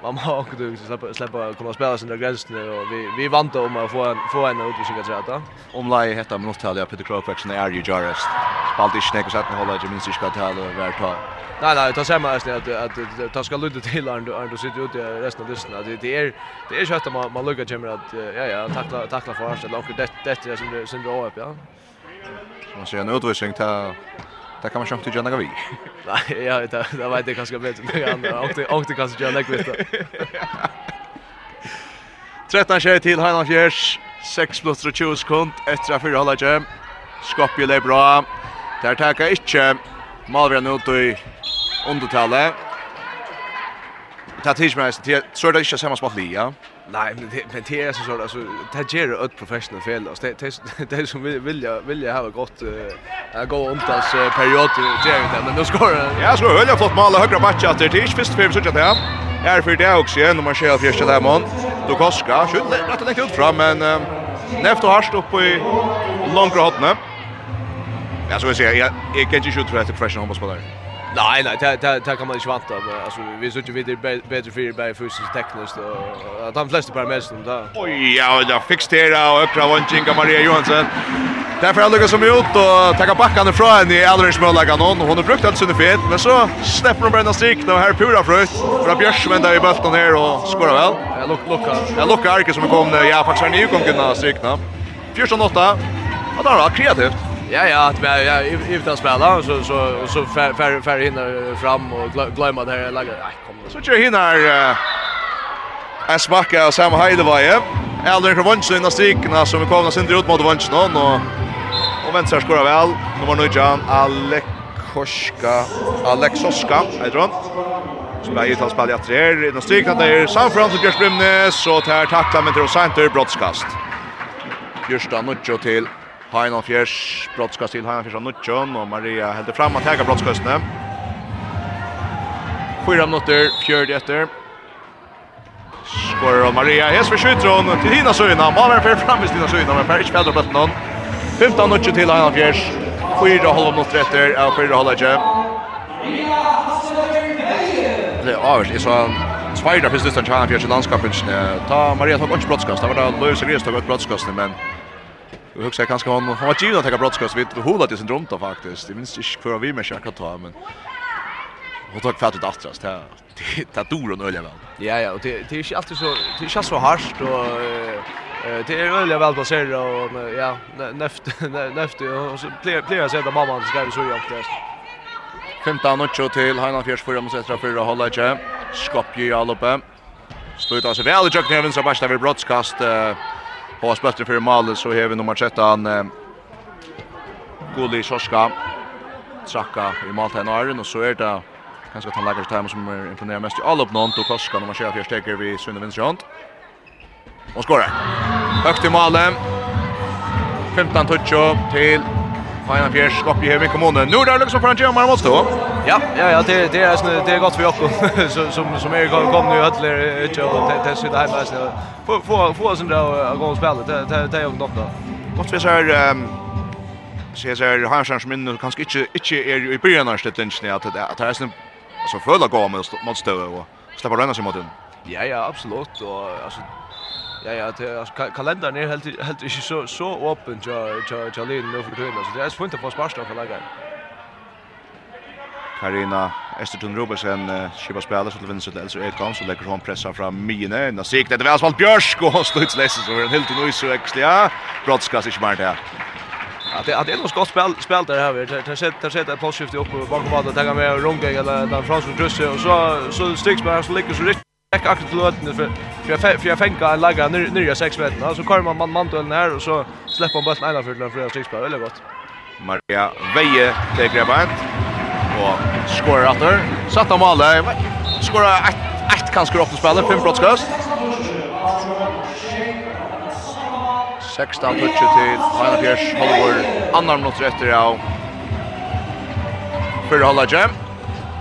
man har också du släppa släppa komma spela sina gränser och vi vi vant om att få en få en utvisning att sätta. Om lai hetta minut tal jag Peter Crowe action är ju jarist. Spalt i snäck och satt med ju minst ska ta och vart ta. Nej nej, ta samma att att att ta ska luta till och och sitter ute resten av dysten. Det det är det är kött man man luggar Jimin att ja ja tackla tackla för att långt det det som det som det upp ja som man säger, en utvisning till Det kan man sjunkta gärna gå vi. Nej, jag vet inte. Det vet jag kanske bättre än andra. Och det, och det kanske gärna kvitt. 13 kör till Heinan Fjärs. 6 plus 20 sekund. Efter att fyra hålla tjejer. Skopje det bra. Där tackar inte Malvren ut i undertalet. Det här Så Så är det inte samma smått. Ja. Nej, men det, men det är så så alltså det ger det ett professional fel och det det det som vill vill jag vill jag ha gott eh gå runt alltså period ger det men nu skor Ja, så höll jag fått mål högra match att det är inte först fem så att det är för det också igen om man ser första där man då koska skjut rätt lägger ut fram men neft och harst upp i långra hotne. Ja, så vill säga jag jag kan inte skjuta för att professional fotbollare. Nej, nej, det det det kan man inte vänta men alltså vi såg ju vidare bättre för bättre fysiskt tekniskt och att han flesta på mest då. Oj, ja, jag fick det och öppna vanchen Maria Johansson. Därför har Lucas som ut och tagga backarna från henne i Aldrich Möllagan och Hon har brukt allt sin fet, men så släpper hon brända strik och här pura fröjt. För att Björs vända i bulten här och skora väl. Jag lock, Look, Jag luckar Arke som kom nu. Ja, faktiskt är ni ju kom kunna strikna. 14-8. Ja, det var kreativt. Ja ja, att jag jag utan spela så så så fär fär hinner fram och glömma det här laget. Nej, kom. Så kör hinner en smacka av Sam Heidevaje. Elder Kronsen i strikna som vi kommer sen ut mot Vanchen och och vänster skorar väl. Nummer 9 Jan Alekoska, Alexoska, jag tror. Som är utan spel i att här. Innan strikna där Sanfram som Björn Brymnes och tar tackla med till Center brottskast. Björsta Nuccio till Hainan Fjärs brottskast till Hainan Fjärs av Nutjon och Maria hällde fram att häga brottskastene. Fyra minuter, fjörd efter. Skorar av Maria, hes för skjutron till Hina Suyna. Maler för fram i Hina Suyna men Per inte fjärdar bättre någon. 15 minuter till Hainan Fjärs. Fyra halva minuter efter, ja fyra halva inte. Det är avvärst, jag sa Tvärda finns det en chans för landskapet. Ta Maria tar bort brottskast. Det var då Lövis Gres tar bort brottskast men Vi huxar kanske han han var given att ta brottskott vid holat i syndromet då faktiskt. Det minns inte för vi med ska ta men Och tack för att det här. Det är dor och väl. Ja ja, och det det är inte alltid så det är inte så harst och eh det är nölja väl placerat och ja, neft neft och så blir blir så där mamma ska det så jag det. 15 och till Hanna Fjärs för att sätta för att hålla igen. Skopje i alloppe. Slutar sig väl i Jökneven så bästa vid brottskast. Eh har spötter för målet så har vi nummer 13 eh, Gulli Soska Saka i målet här nära och så är det kanske att han lägger sig som är imponerar mest i all upp någon och Koska nummer 24 steker vi Sunne Vincent och skorar. Högt i målet 15 touch till Fina Pierce upp i Höving kommun. Nu där liksom för en jamar måste då. Ja, ja, ja, det det är sån det är gott för Jakob som som som är kom, kom nu ödler inte och testa det här med så få få få sån där att gå och spela. Det det det är ju gott då. Gott vi så ehm Cesar Hansson som inne kanske inte inte är i början av stetlinjen att att det är sån så fulla gå med mot stöv och släppa röna sig mot den. Ja, ja, absolut och alltså Ja ja, det alltså kalendern är helt helt är så så öppen jag jag jag leder nu för tiden så det är svårt att få sparstoff för lägga. Karina Estertun Robertsen skiva spelare som vinner sitt Elsa Ekholm så lägger hon pressa fram Mine. Nå sikt det väl spalt Björsk och sluts läs så en helt ny så extra. Broadcast är smart där. Att det att det är något gott spel spel där här. Det sätter det ett på skiftet upp bakom vad det tar med Ronge eller den franska trusse och så så sticks bara så ligger så riktigt gick akkurat til löten för för för jag fänka en laga nyrja 6 sex meter så kommer man man manteln här och så släpper man bollen ena för den för sex väldigt gott. Maria Veje till grabbat och skorar åter. Satt av målet. Skorar ett ett kanske upp spelet fem brottskast. 16 touch till Hanna Fjärs Hollywood annan minut efter av Fyrir jam.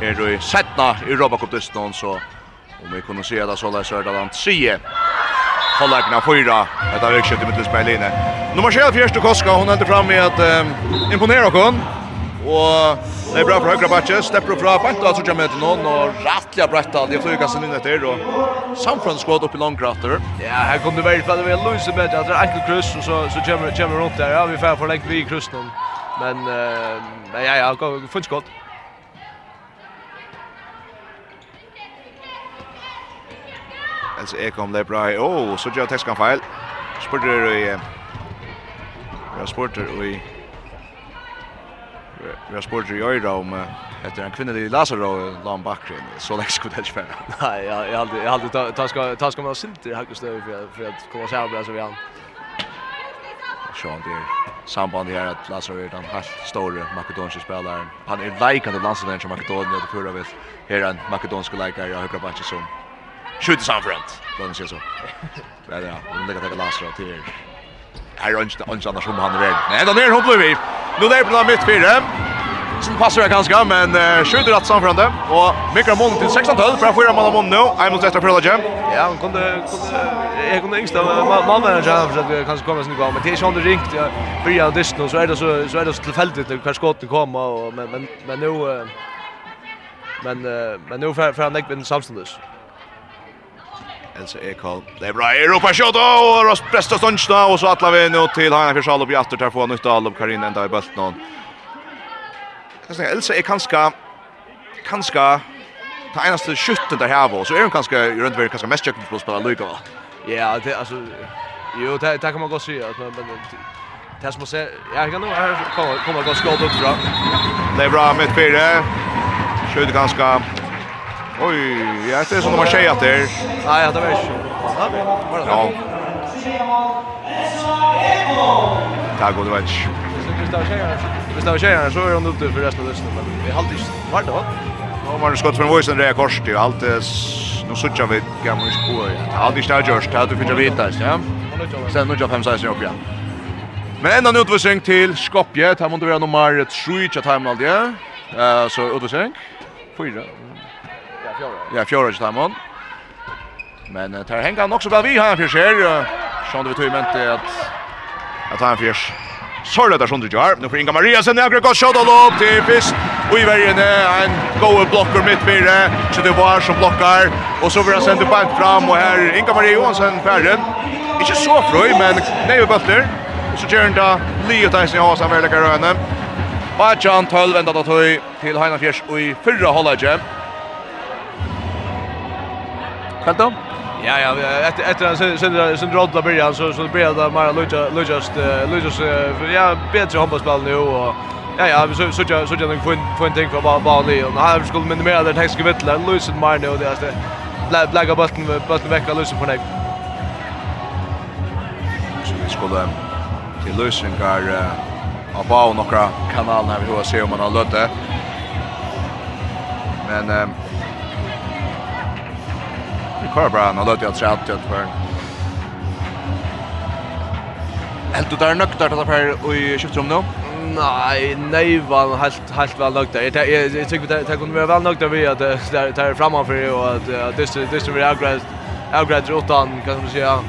Er du setna i Cup-dysten så Om vi kunde se det så där så där han 3. Hållakna fyra. Detta växer till mittens Berlin. Nummer 7 första Koska hon hällde fram med att um, imponera kon. Och det är bra för högra batches. Stepper upp bra på att söka med till någon och rattliga brätta. Det flyger sig in efter då. Samfrans skott upp i långkrafter. Ja, här kommer det väl för det var Luis med att det är enkel kryss och så så kommer kommer runt där. Ja, vi får förlängt vid kryssen. Men uh, men ja ja, fullt skott. Else Ekholm det bra. Åh, så gjør Teskan fel. Spurter i Vi har spurter i Vi har spurter i øyra om efter en kvinnelig lasare och la bakgrund. Så läggs skulle det inte vara. Nej, jag jag hade jag hade ta ska ta ska man synte hacka stöv för för att komma så här bra så vi han. Sean där. Samband här att Lazaro är den helt stora makedonska spelaren. Han är likande landslagsspelaren som Makedonien det förra vet. Här är en makedonsk likare i högra backen som skjuter sig framförant. Vad säger så. Ja, ja, men det kan ta lasra till. Är inte inte annars som han är. Nej, då ner hon blir vi. Nu där på mitt fyra. Som passar jag ganska men uh, skjuter att framför det och Mikael Mond till 16 12 för att få man Mond nu. Jag måste efter Pearl Jam. Ja, hon kunde kunde jag kunde yngsta mannen manager för att vi kanske kommer sen igång men det är ju det ringt. Jag börjar dyst nu så är det så så är det så tillfälligt det kanske skotten kommer och men men men nu men men nu för för han lägger en samstundes. Elsa Ekholm. Det är bra. Europa shot och Ross bästa ståndsna och så alla vi nu till Hanna Fischal i åter där får nytta all upp Karin ända i bulten. Jag säger Elsa är kanske kanske ta enaste skytten där här var så är hon kanske runt väl kanske mest checken på spela Luka. Ja, det alltså jo det det kan man gå se att men det som måste jag kan nog här kommer komma gå skott upp från. Det är bra med Pire. Skjuter ganska Oj, jag tror som de har tjejat där. Nej, det var inte. Ja. Där går det väl. Hvis det var tjejerna så er han oppe for resten av løsene, men vi har alltid var det va? Nå var det skott for en voisen rea kors til, alt det, nå suttja vi gamle sko, ja. Det har alltid stær gjørst, det har du finnes vita, ja. Sen nu 5-16 opp, ja. Men enda en utvisning til Skopje, det her må det være nummer 3, tja timen aldri, ja. Så utvisning, 4, fjøra. Ja, fjøra ikke dem. Men det här hänger också väl vi har för sig. Sjön det vi tog inte att att han fjärs. Sorlet där du gör, Nu får Inga Maria sen några gott shot och upp till fist. Och i vägen en goal blocker mitt fyra. Så det var som blockar och så vill han sända bank fram och här Inga Maria Johansson färden. Inte så fröj men nej Butler. Och så gör då Leo Tyson har samverkan rönen. Bajan 12 väntar då höj till Heinan Fjärs och i förra hållet. Kan då? Ja ja, efter efter sen sen sen rodda början så så blir det mer Lucas Lucas Lucas ja bättre handbollsspel nu och Ja ja, vi så så jag så jag den kvinn kvinn tänker bara bara Leon. Han skulle minimera den tekniska vittla. Lucas Marno och det är det. Blä blägga button bulten vecka Lucas på dig. Så vi skulle till Lucas går av bara några kanaler vi har se om man har lötte. Men kör bra när låter jag trätt till för. Helt du där nöktar det här i skiftrum nu? Nej, nej var helt helt väl nöktar. Jag tycker det kunde vara väl nöktar vi att det är framför och att det det är upgrade upgrade utan kan man säga.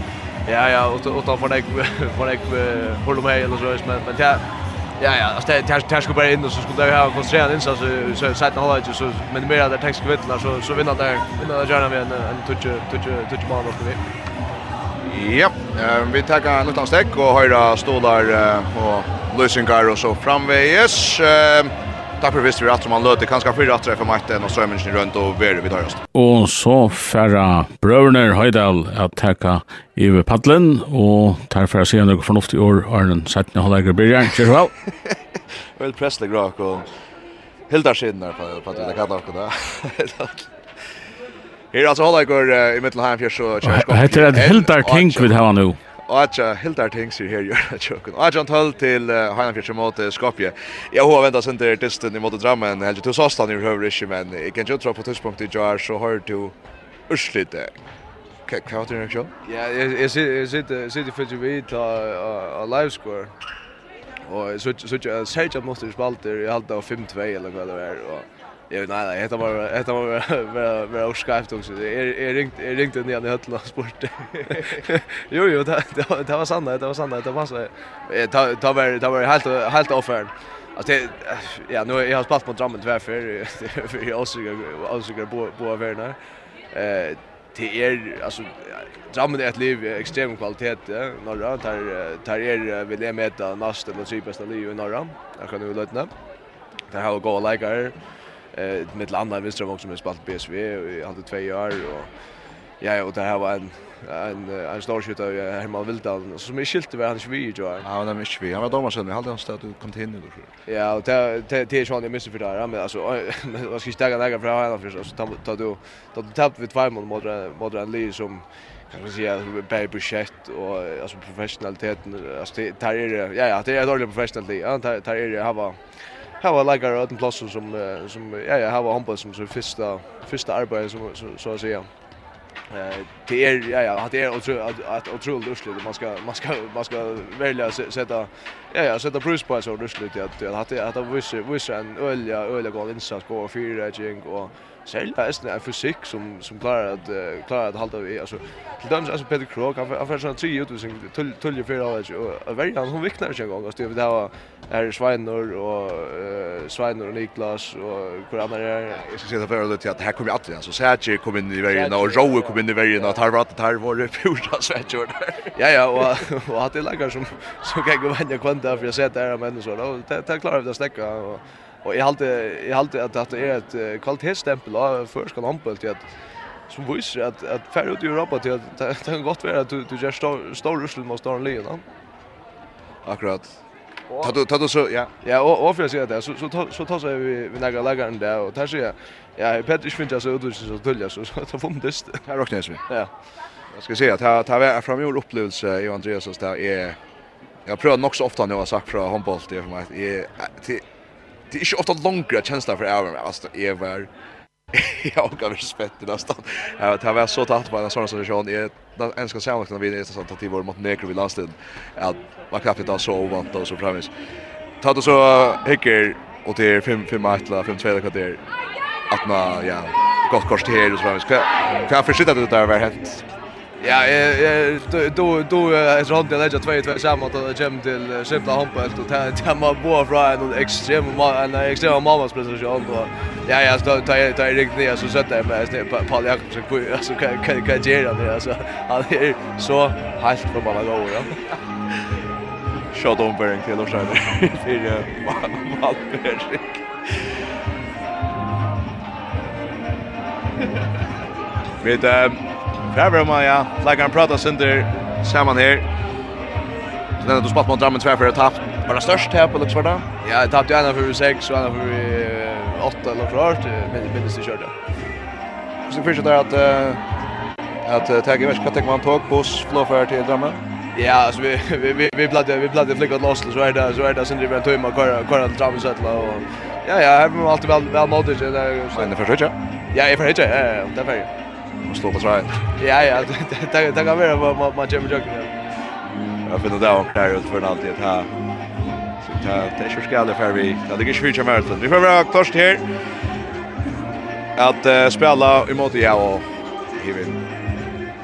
Ja ja, utan för dig för dig håller med eller så men men ja Ja ja, alltså det här det här skulle bara in och så skulle det ha koncentrerad insats så så sätta hålla ju så men mer där text vittlar så så vinner där vinner där gärna med en en touch touch touch mål och vi. Ja, vi tar en liten steg och höra stolar och lösningar och så framväges. Eh därför visste vi att man löter kanske fyra att träffa makten och strömmen runt och värre vid dörrst. Och så färra bröderna Höjdal att täcka i paddeln och tar för att se något förnuftigt år är den sättning håller jag blir jag. Kör väl. Väl Presley Grak och Hildar Skinner på att det kallar det. Här alltså håller jag i mittelhalvfjärs så kör skott. Heter det Hildar King vid här nu. Aja Hildar Tings her gör att chocken. Aja han höll till Hanna Fischer mot Skopje. Jag har väntat sen till testen mot Drammen. Helt du sa stan i huvudrish men jag kan ju tro på tidspunkt i jar så har du urslite. Kan kan du inte själv? Ja, jag sitter sitter sitter för ju ta a live score. Och så så så jag säger att måste spalta i allt av 5-2 eller vad det är och Jo, nej, nej, var var var bara bara bara skrivet också. er ringt jag ringt ner i höllan sport. Jo, jo, det det var sant, det var sant, det var så. Det det var det var helt helt offern. Alltså det ja, nu jag har spelat mot Drammen tvär för för jag också också på på värna. Eh det är alltså Drammen är ett liv extrem kvalitet ja. norra tar tar är vill jag mäta nästa eller typ bästa liv i norra. Jag kan ju lätta. Det har gått likare eh med landa Wiström också med spalt BSV i hade två år och ja och det här var en en en stor skytte av Herman Vildal som är skilt över han Schweiz ju. Ja, han är mycket Schweiz. Han var domarsen, jag hade han stött ut till och. Ja, och det det är ju han jag missar för där, men alltså vad ska jag stäga lägga för han för så ta tar du ta du tapp vid två mål mot mot en Lee som kan man säga Bay budget och alltså professionaliteten alltså där är ja ja, det är dåligt professionalitet. Ja, där är det har hava läggare åt en plats som som ja ja hava handboll som så första första arbete som så så att säga. Eh det är ja ja det är otroligt att otroligt lustigt man ska man ska man ska välja sätta ja ja sätta pris på så lustigt att att att det visst visst en ölja ölja går insats på fyra gäng och Särskilt är det en fysik som som klarar att uh, klarar att hålla vi alltså till döms alltså Peter Krog han han såna tre ut sin tull tull för alla och väldigt han viknar sig en gång alltså det var är Sveinor, och uh, Sveinor och Niklas och hur andra är jag ska säga för lite att här kommer alltid alltså Serge kom in i vägen och Rowe kom in i vägen och tar vart tar var det första Serge Ja ja och och att det lägger som så kan gå vända kvanta för jag sett där men så då det klarar vi att stäcka och Och jag hade jag hade att det är ett kvalitetsstempel av förskan handboll till att som visar att att färd ut i Europa till att det kan gott vara att du du gör stor stor russel mot stora ligan. Akkurat. Ta du ta du så ja. Ja, och och för sig där så så så tar så vi vi några lägger den där och där ser jag ja, Petter Schmidt så ut så tulja så så ta fem det. Här räknas vi. Ja. Jag ska se att här tar vi fram i upplevelse i Andreas så där är Jag prövar nog så ofta nu har sagt från handboll det för mig. Det det är inte ofta långa känsla för även alltså är var jag har respekt i nästan. Jag vet var så tatt på en sån situation i den enska sammanhanget vi är sånt att vi var mot Negro vid landstid. att man knappt inte så ovant och så framis. Tatt och så hicker och det är 5 5 matla 5 2 kvarter. Att man ja gott kors till och så framis. Kan jag förstå det där var helt Ja, då då är så hade jag lägga 2-2 samma att jag kom till skifta handboll och ta ta mig bo från en extrem en extrem mammas prestation då. Ja, ja, då ta ta riktigt ner så sätter jag mig snett på Paul Jakobsen på alltså kan kan kan göra det alltså. Han är så helt på bara gå ja. Shot on Bering till och så där. För Malmberg. Med Prøver om ja, lägger han prata sönder samman här. Så när du spott mot Drammen tvär för ett tapp. Var det störst här på Luxvarda? Ja, jag tappade ena för 6 och ena för 8 eller klart, men minst det körde. Så det första att att ta givet vad man tog buss flåfärd till Drammen. Ja, alltså vi vi vi vi plattade vi plattade flickat loss så är det så är det sen det var tömma kvar kvar till Drammen så och ja ja, jag har alltid väl väl nådigt det där. Men det försöker. Ja, jag försöker. Ja, det är och stå på trä. Ja ja, det det kan vara man man gör mycket. Jag finner det om där ut för en alltid här. Så det är ju det för vi. Det är ju svårt maraton. Vi får vara först här. Att spela emot ja och Kevin.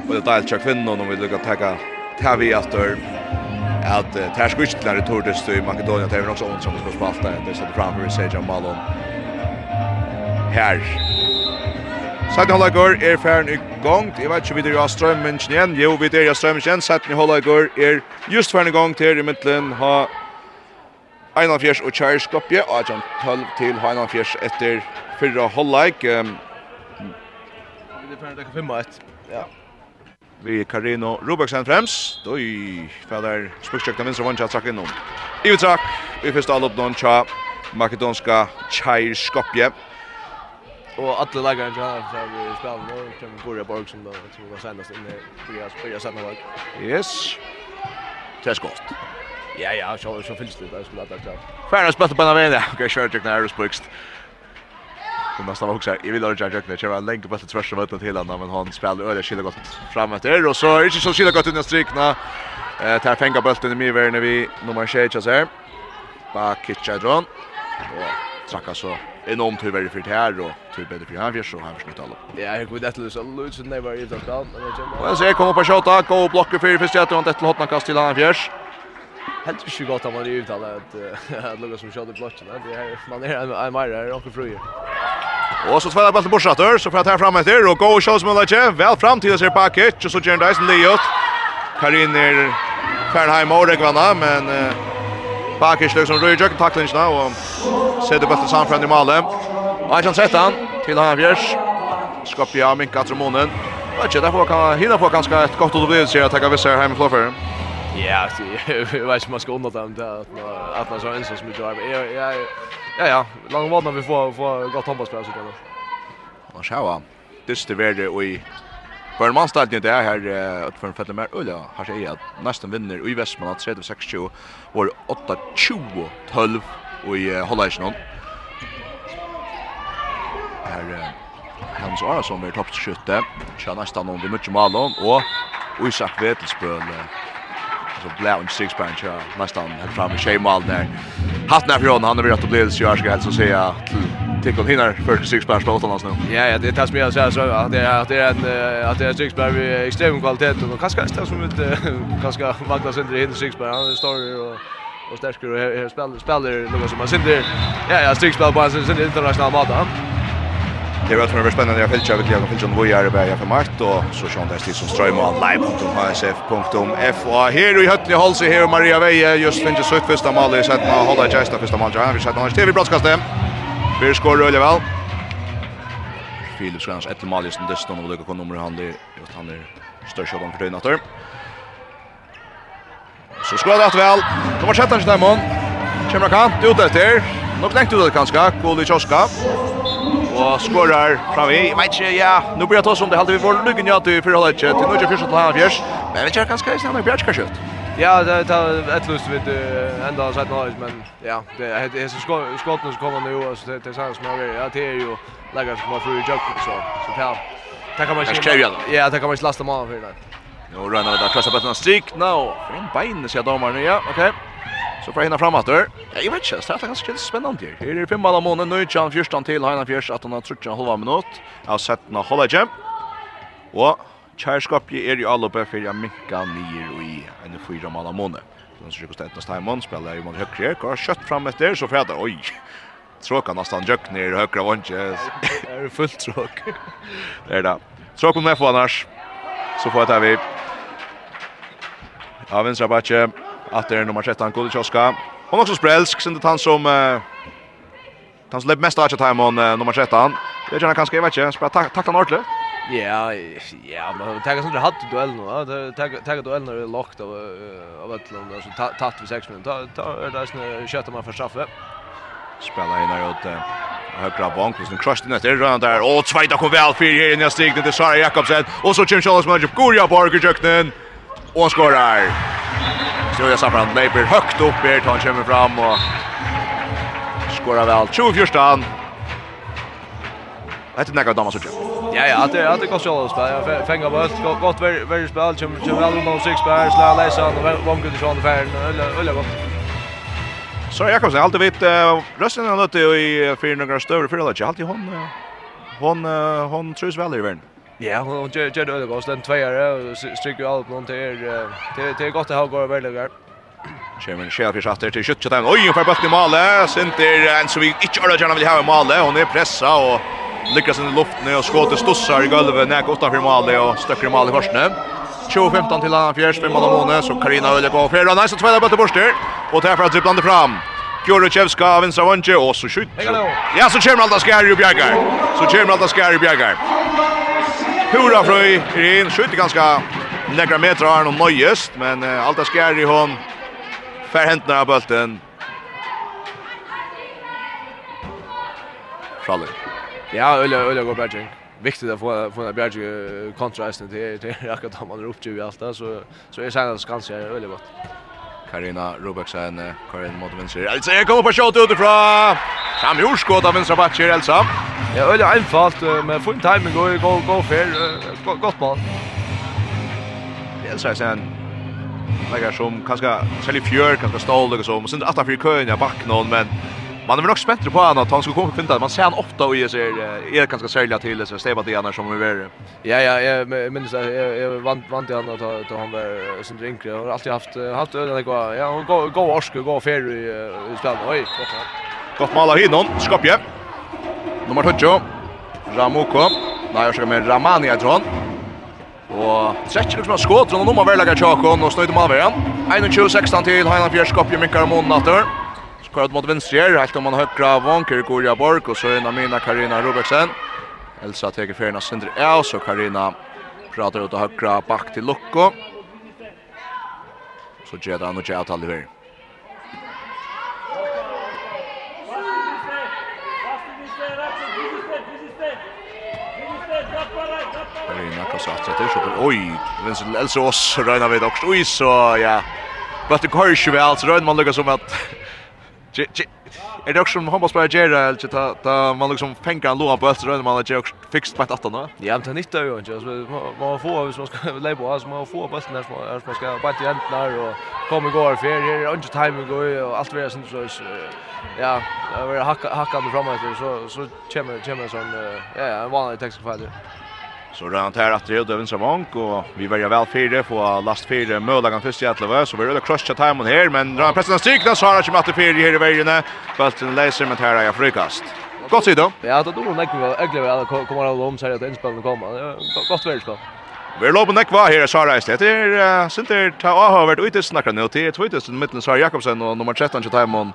Och det där check vinner om vi lyckas ta ta vi efter att det här skjutslar i Tordes i Makedonien det är också ont som ska spalta det så sätter framför sig Jamalon här Sætni Hollagur er færen i gong. Jeg vet ikke vi er av strømmengen igjen. Jo, vi er av igjen. Sætni Hollagur er just færen i gong til i midtelen ha 1-4 og Kjær Skopje. Og han 12 til ha 1-4 etter fyrra Hollag. Vi er færen til 5-1. Ja. Vi er Karino Robaksen frems. Døy fæller spøkstjøkta minst og vant trakk innom. Ivetrakk. Vi fyrst all opp noen tja makedonska Kjær Skopje. Skopje och alla lagar så här så vi spelar nu kan vi börja Borg som då som var senast inne för jag spelar samma lag. Yes. Det är skott. Ja ja, så så finns det där skulle att ta. Färdas på på den där. Okej, kör jag när det spökst. Men var också jag vill ha jag när jag länge på det tvärs av till honom men han spelar öde skilda gott framåt där och så är det så skilda gott under strikna. Eh tar fänga bollen i när vi nummer 6 så här. Bak kitchadron. Och trakka så enormt hur väldigt för det här och typ bättre för han så han försnitt alla. Ja, jag kunde inte lösa Lutz och nej var i trakka. Och så ser kommer på skott gå och blocka för första att han ett hotna kast till han fjärs. Helt inte gott att man är ute att att lugga som körde blocken. Det är man är en är också fru. Och så spelar bollen bortsatter så för att här fram efter och go och shows Mulache väl fram till sig package och så Jern Dyson Leot. Karin är Fernheim och Rekvana men Bakish som rör jag jöken tacklingarna och sätter sam från i målet. Och han sätter han till han Bjärs. Skopja minkat Ramonen. Och inte därför kan hinna på ganska ett gott upplevelse att ta vissa hem för för. Ja, jag vet inte man ska undra dem där att man så ensam som jag är. Ja, ja, ja, långt vad vi får får gott handbollsspel på så där. Och så här. Det är det värde och i För man stad inte här här att för en mer ulla har sig att nästan vinner i Västmanland 36 var 8-20 12 och i Hollandsson. Här Hans Arason blir toppskytte. Kör nästan om vi mycket mål och Isak Vetelsbøl så blå en six punch ja nästan helt fram i Shemal där. Hatt när från han har varit att bli det så jag ska alltså säga till kon hinner för six punch på åttan nu. Ja ja det tas med så så att det är att det är en att det är six punch i extrem kvalitet och kanske det som ett kanske Magnus inte hinner six punch han står och och stärker och spelar spelar något som man sitter ja ja six punch på sin internationella mat. Det var tror jag spännande jag fältcha verkligen jag fältcha vad jag är bära för mart och så sjön där stil som strömmar on och Här i Höttle Halse här Maria Veje just finns sitt första mål i sätt med hålla gesta första mål jag vi sätter annars TV broadcast dem. Vi skor rulle väl. Philips Grans ett mål just det står nog på nummer han det just han är störst av dem för dinatter. Så skor det väl. Kommer sätta sig där mån. Kemra kant ut där. Nog längt ut det kanske. Kolle Choska og skorar fram i. Jeg vet ikke, ja, nå blir jeg tås om det, halte vi får lykken ja til fyrir halvdje, til nødje fyrst til halvdje fjers, men vet ikke, ganske i stedet bjergska kjøtt. Ja, det er et lust vi enda har sett noe, men ja, det er hese skottene som kommer nå, altså, det er sånn som har ja, det er jo lagar som har fyrir jøkken, så, det ja, det kan man ikke, ja, det kan man ikke laste mannen for det. Nå rönnar vi där, krossar bättre än strikna och från bein, sier domaren, ja, okej. Så får jag hinna fram att jag vet inte, det är ganska spännande här. Här är fem alla månader, nu är Jan Fjörstan till Heina Fjörs, att han har trutt en halva minut. Jag har sett den hålla igen. Og kjærskapet er jo alle oppe for jeg minka nyer og i en fyra mål av måned. Så den sykker stedet neste heimann, spiller jeg mot høyre, går har kjøtt frem etter, så fredag, oi, tråka nesten jøk ner i høyre vantje. Det är fullt tråk. Det är det. Tråk om jeg får annars, så får jag ta vi. Ja, venstre bakke att det är nummer 13 Kulikowska. Hon också sprelsk, sen det han som uh, han som mest av time uh, nummer 13. Det är gärna kanske jag vet inte, spela tackla ordentligt. Ja, ja, men tagga sånt hade duell nu. Tagga tagga duell när det lockt av av Ötlund alltså tatt för 6 minuter. Ta ta där snö köta man för straffe. Spela in där åt högra banken som crushed in där runt där. Och tvåta kom väl för här i nästa steg till Sara Jakobsen och så kör Charles Mönch. Gorja Borgerjöknen och skorar. Så jag saffran Leiber högt upp här tar han kommer fram och skorar väl 24. stan. Vet du några damer så tjocka? Ja ja, det att det går så att spela. Fänga bort gott väl väl spel, kommer kommer väl någon sex spel, slå läsa och vem kunde sjön färden eller eller gott. Så jag kan säga alltid vet rösten har låter i fyra några större för det. Alltid hon hon hon tror väl i världen. Ja, hon gör gör det övergås den tvåare och stryker allt någon till er till till gott att ha går väl där. Kjemen skjer fyrir satter til kjøttet den. Oj, för får i målet. Sinter en så vi inte alla gärna vill ha i målet. Hon är pressa och lyckas inn i luften och skåter stossar i golvet när Nek för målet och stöcker i målet först nu. 2-15 till han Fjärs, fem måneder måned, så Karina Ölle går fjerde. nice så tveida bøtte borster, Och därför att dribblande fram. Kjorukjevska av vinstra vantje, och så skjut. Ja, så kommer alt av skær bjergar. Så kommer alt av skær bjergar. Hurra Frøy er inn, skjuter ganske nekra meter av han og nøyest, men uh, alt er skjær i hånd. Fær hentene av bølten. Fraller. Ja, Øyla, Øyla går bättre. Viktig å få, få en bjergjeng kontraesten til, til akkurat da man er oppgivet i alt det, så, så jeg sier at Skansi er veldig godt. Karina Robaksen, Karin Motovinser. Altså, jeg kommer på shot utifra! Fram i urskåd av vänstra backen Elsa. Ja, öle einfalt med full timing går goal goal fair gott mål. Elsa sen lägger som kanske Charlie Fjör kanske stål och så men sen åtta för kön jag bak någon men man är nog bättre på han att han ska komma finta man ser han ofta och är är ganska sälja till så stäva det annars som vi är. Ja ja jag minns jag jag vant vant han att att han var som drinkare har alltid haft haft öden det går ja hon går går orsk går fair i spel oj gott Gott mål av Hinon, Skopje. Nummer 20. Ramoko. Nei, jeg skal med Ramani, jeg tror han. Og trekker liksom av skåt, og nummer verlegger Tjakon, og snøyde med igjen. 21-16 til, Heinan Fjers, Skopje, Mikkar og Månen etter. Skåret mot venstre her, helt om han høyre av Vanker, Goria Borg, og så inn Amina Karina Robeksen. Elsa teker ferien av Sindre Eos, og Karina prater ut av høyre bak til Lukko. Så gjør det han og gjør det etter, så på, oj, men så else oss røyna vi doks, oi, så, ja, bøtte går ju väl så røyna man lukar som att er det också som hoppas på att göra eller ta, ta, man liksom penger en lov på öster røyna man att göra fixt på att då. Ja, men det er ju inte jo man får hvis man ska lägga på, man får få bøtten her, hvis man skal bare til jentene och komma igår för det är inte er ikke timing, og alt vi er sånn, så, ja, jeg vil hacka mig framåt så, så kommer, kommer sån ja, ja, en vanlig tekstfeil, ja. Så rann här att det över vank och vi väljer väl fyra på last fyra möjligen först i Atlava så vi rullar crusha timon här men drar pressen stryk så har det inte fyra här i vägen. Bulten läser med här jag frukast. Gott sida. Ja, då då nog vi äglar väl kommer alla om så här att inspelningen kommer. Gott värdskap. Vi lopen nekva här her, Sara Eisle. Det er Sinter ta av vært ute snakker nå. Det er tvittes i Sara Jakobsen og nummer 13 til Taimon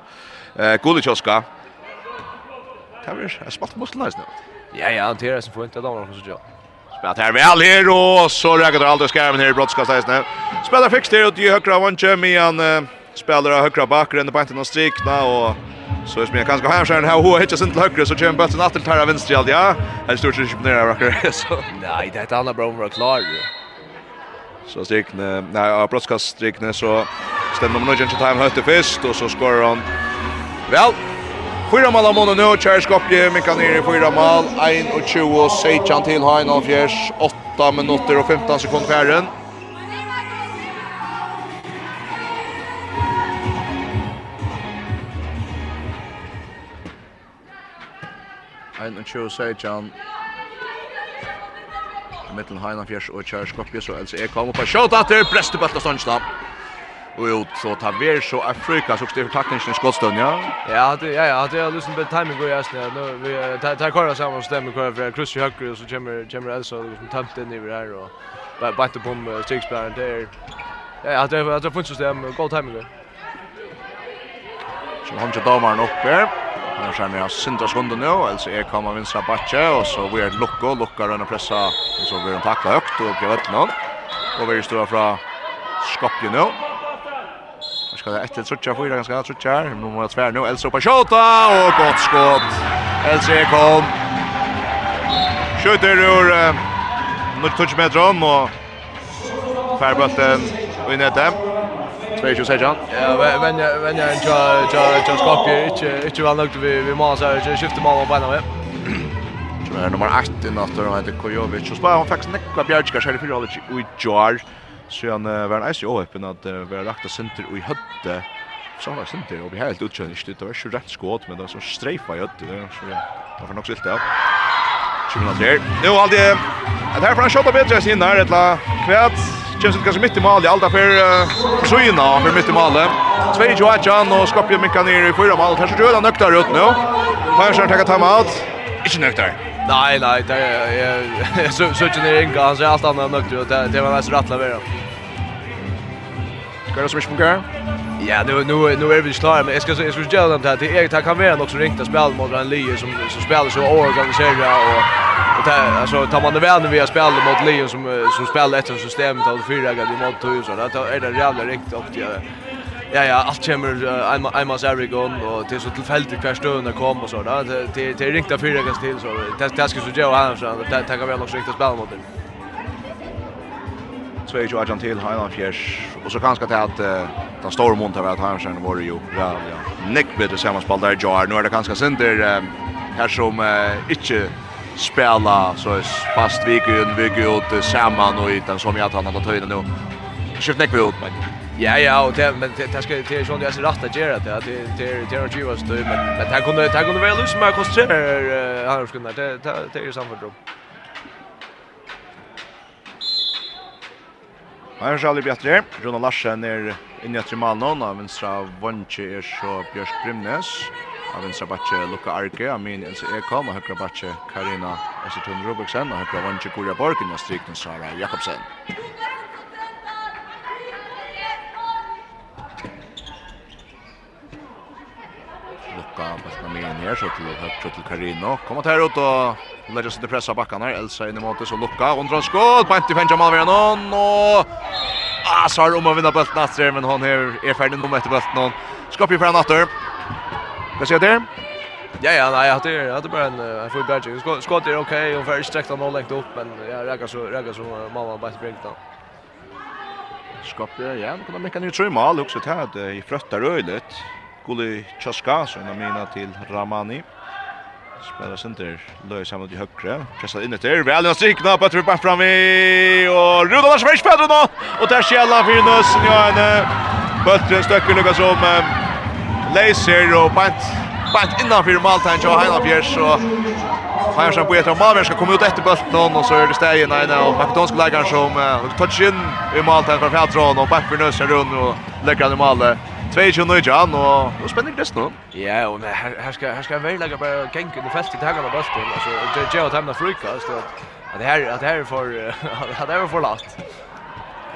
Gulikjoska. Det er spalt muskelnæs nu. Ja, ja, det er som inte damer som sier. Spelat här väl här och så räcker det alltid skärmen här i brottskastet. Spelar fix det ut i högra vänster med en spelare högra backen på banken och strikna och så är det kanske här skärmen här och hittar sin till högra så kör en bollen åter till här vänster allt ja. Han står sig på nära racker så. Nej, det är ett annat bra var klar. Så strikna, nej, brottskast strikna så stämmer man nog inte time hötte först och så skorar han. Väl, Fyra mål av månen nu, Kjær Skopje, Mika Nyr i fyra mål, 21, Seichan til Hain av Fjers, 8 minutter og 15 sekunder fjerden. Ein og tjo Seichan. Mittelen Hain av Fjers og Kjær Skopje, så Else Ekholm på shot at der, breste bøtta ståndsna och ut så tar vi så Afrika så står tackningen i skottstund ja. Ja, det ja ja, det är liksom bit timing går just nu. Vi tar tar kvar samman stämmer kvar för Chris i och så kommer kommer Elsa liksom tamt in i det här och bara bara på med Shakespeare där. Ja, det det det funkar så där god timing. Så han tar domaren uppe. Han känner jag Sintra skunden nu, alltså är kommer vinstra backe och så vi är lucka och lucka och pressa och så blir de tackla högt och grevet någon. Och vi står från Skopje nu ska det ett trutcha fyra ganska trutcha. Nu måste tvär nu Elsa på skjuta och gott skott. Elso kom. Skjuter ur uh, nu touch med drum och färbulten i nätet. 22 sejan. Ja, men men jag jag jag jag skapar inte inte väl nog vi vi måste så skifta mål på banan. Så är nummer 8 i natten och heter Kojovic. Så spelar han faktiskt Nekla Bjergskar, så är det fyra hållet i Jar. Så han var en eisig åheppen at uh, vi har av senter og i høtte. Så han var senter, og vi har helt utkjønner ikke. Det var ikke rett skåd, men det var så streifa i høtte. Så det var nok silt, ja. 20 minutter her. Nå har det... Det her får han kjøtta bedre sin her, etla kvæt. Kjøpset kanskje midt i mal i alt for uh, Søyna, for midt i malet. Tvei jo Atjan og Skopje Mikka nere i fyra mal. Her så gjør han nøktar ut nå. Persson time out. Ikke nøktar. Nej, nej, det är så så inte inga, han säger allt annat än nöjd och det det var nästan rattla vidare. Går det som mycket mer? Ja, nu nu nu är vi klara, men jag ska jag ska göra dem där. till Erik kan vara något som riktigt spel mot en Leo som som spelar så organiserat och och det alltså tar man det väl när vi har spelat mot Leo som som spelar ett system av fyra gånger mot två så där är det jävla riktigt och till ja ja allt kommer einmal einmal every här och det är så tillfälligt kvar stöna kom och så där det det det är riktigt fyra gånger till så det det ska så Joe han så det tar väl också riktigt spel mot den så är ju Argent till Highland Fjärs och så kanske det att den stora monten var att han var ju ja ja nick bättre sammanspel där Jar nu är det kanske center här som inte spela så fast vi kan bygga ut samman och utan som jag tar något höjden nu. Skift Nick ut men Ja ja, och det men det ska det är ju inte rätt att göra det. Det det det är ju vad stöd men men det kunde det kunde väl lösa mig koncentrera här skulle det det är ju samma drop. Här är det bli bättre. Ronald Larsen är inne i Trimalnon av vänstra Vonche är så Björk Grimnes. Av vänstra backe Luca Arke, Amin Elsa Ekholm och högra backe Karina Östertun Rubiksen och högra Vonche Kuria Borgen och strikten Sara Jakobsen. bakka bakka med in här så till högt till Carino. Kommer att här ut och lägger sig till pressa backan här. Elsa in i målet så lukka, och drar skott. Panti Fenja Malvera någon och ah så har om att vinna bollen efter men hon är är färdig nu med bollen någon. Skapar för en åter. Vad ser det? Ja ja, nej, jag hade hade bara en en full badge. Skott är okej och först sträckt han har läckt upp men jag räcker så räcker så mamma bara springt då. Skapar igen, kunde mecka ner tre mål också till i fröttar öjligt. Gulli Chaska så en mina till Ramani. Spelar center lös han i högra. Kasta in det. Väl en strikna på tror bara fram i och Rudolf Lars Fresh Pedro då. Och där skälla för Nösen ja en bättre stöcker Lucas om Laser och pant pant innanför Maltan och Heinafjärs så Här så på ett mål Malmö ska komma ut efter bollen och så är det stegen nej nej och makedonska lägger som touch in i Maltan från Fjälltron och back för runt och lägger han i målet. 22 nu Jan och då spänner det nu. Ja, och här här ska här ska väl lägga bara gänga det fält i tagarna bort alltså det ger åt hemna frukost att det här att det här för att det här för last.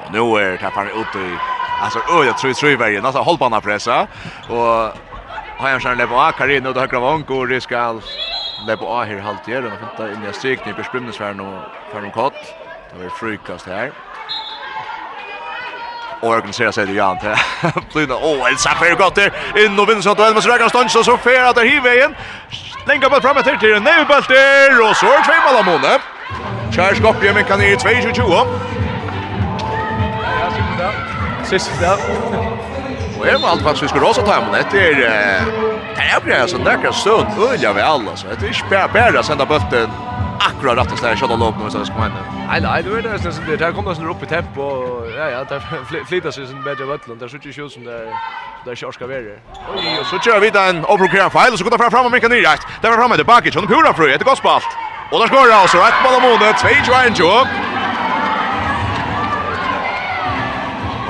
Och nu är det här ut i alltså öh jag tror tror varje alltså hållbana pressa och har jag sen lever av Karin och då högra vank och det ska lever av här halvt igen och finta in i strykning på sprymnesvärn och för en kott. Det var frukost här och organiserar sig det ju inte. Plina åh en för gott där in och vinner så att Elmas Rägar stans så fair att det hiver igen. Länka på framåt till till nu bulter och så är det två mål Måne. Charles Gopier men kan i 2-22. det. Och är allt vad vi skulle ha så tar man det är bra blir alltså näka stund ölja vi alla så det är spär bära sända bulten akkurat rätt ställe shot lopp nu så det ska man. Nej nej det är det som det här kommer sen upp i tempo ja ja där flyttar sig sen bättre bulten där skjuter ju som där där kör ska vara. Oj och så kör vi den och program file så går det fram fram och mycket ner rätt. Där framme det bakish och pura frö ett gospalt. Och där skor det alltså ett mål om mot 2-1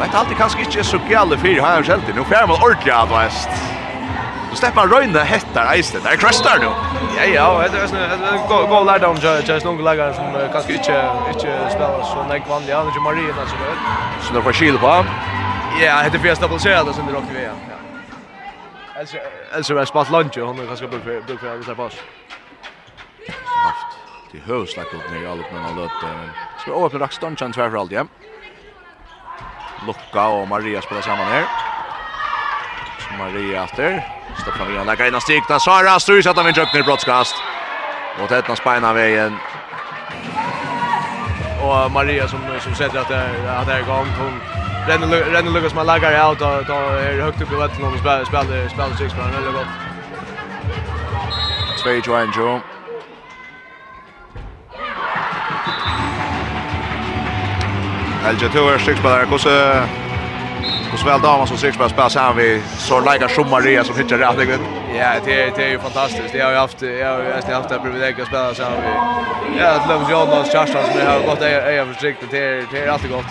Og et alltid kanskje ikke så gale fyrir her selv til. Nå fjerde man ordentlig advast. Då släpper man röjna hettar isen. Där krastar nu. Ja, ja. Det är gå lärdom. Det just någon läggare som kanske inte, inte spelar så nägg vanliga. Det är ju där som vet. Så då får kyl på. Ja, det är för att stabilisera det som det rockar vi. Ja. Alltså alltså var spalt lunch. och Hon har kanske brukt för att pass. Haft. Det är högslack upp ner i allt men han löpte. Ska öppna rackståndchan för allt, ja. Lucka och Maria spelar samman här. Maria efter. Stopp Stoppar vi alla grejerna stick. Där Sara styrs att han vinner ner brottskast. Mot ett spina vägen. Och Maria som som sätter att det att det är igång hon Renner Renner Lucas man lagar ut och då är högt upp i vattnet och spelar spelar spelar sex men väldigt gott. Svej Joan Joe. Helge Tour, 6 spelare, hvordan Och såväl damen som sex bara spelar sen vi så lika som Maria som hittar rätt igen. Ja, det är det är ju fantastiskt. Jag har ju haft jag har ju haft det privilegiet att spela sen vi. Ja, att Love John och Charles som har gått är är försiktigt det är det är alltid gott.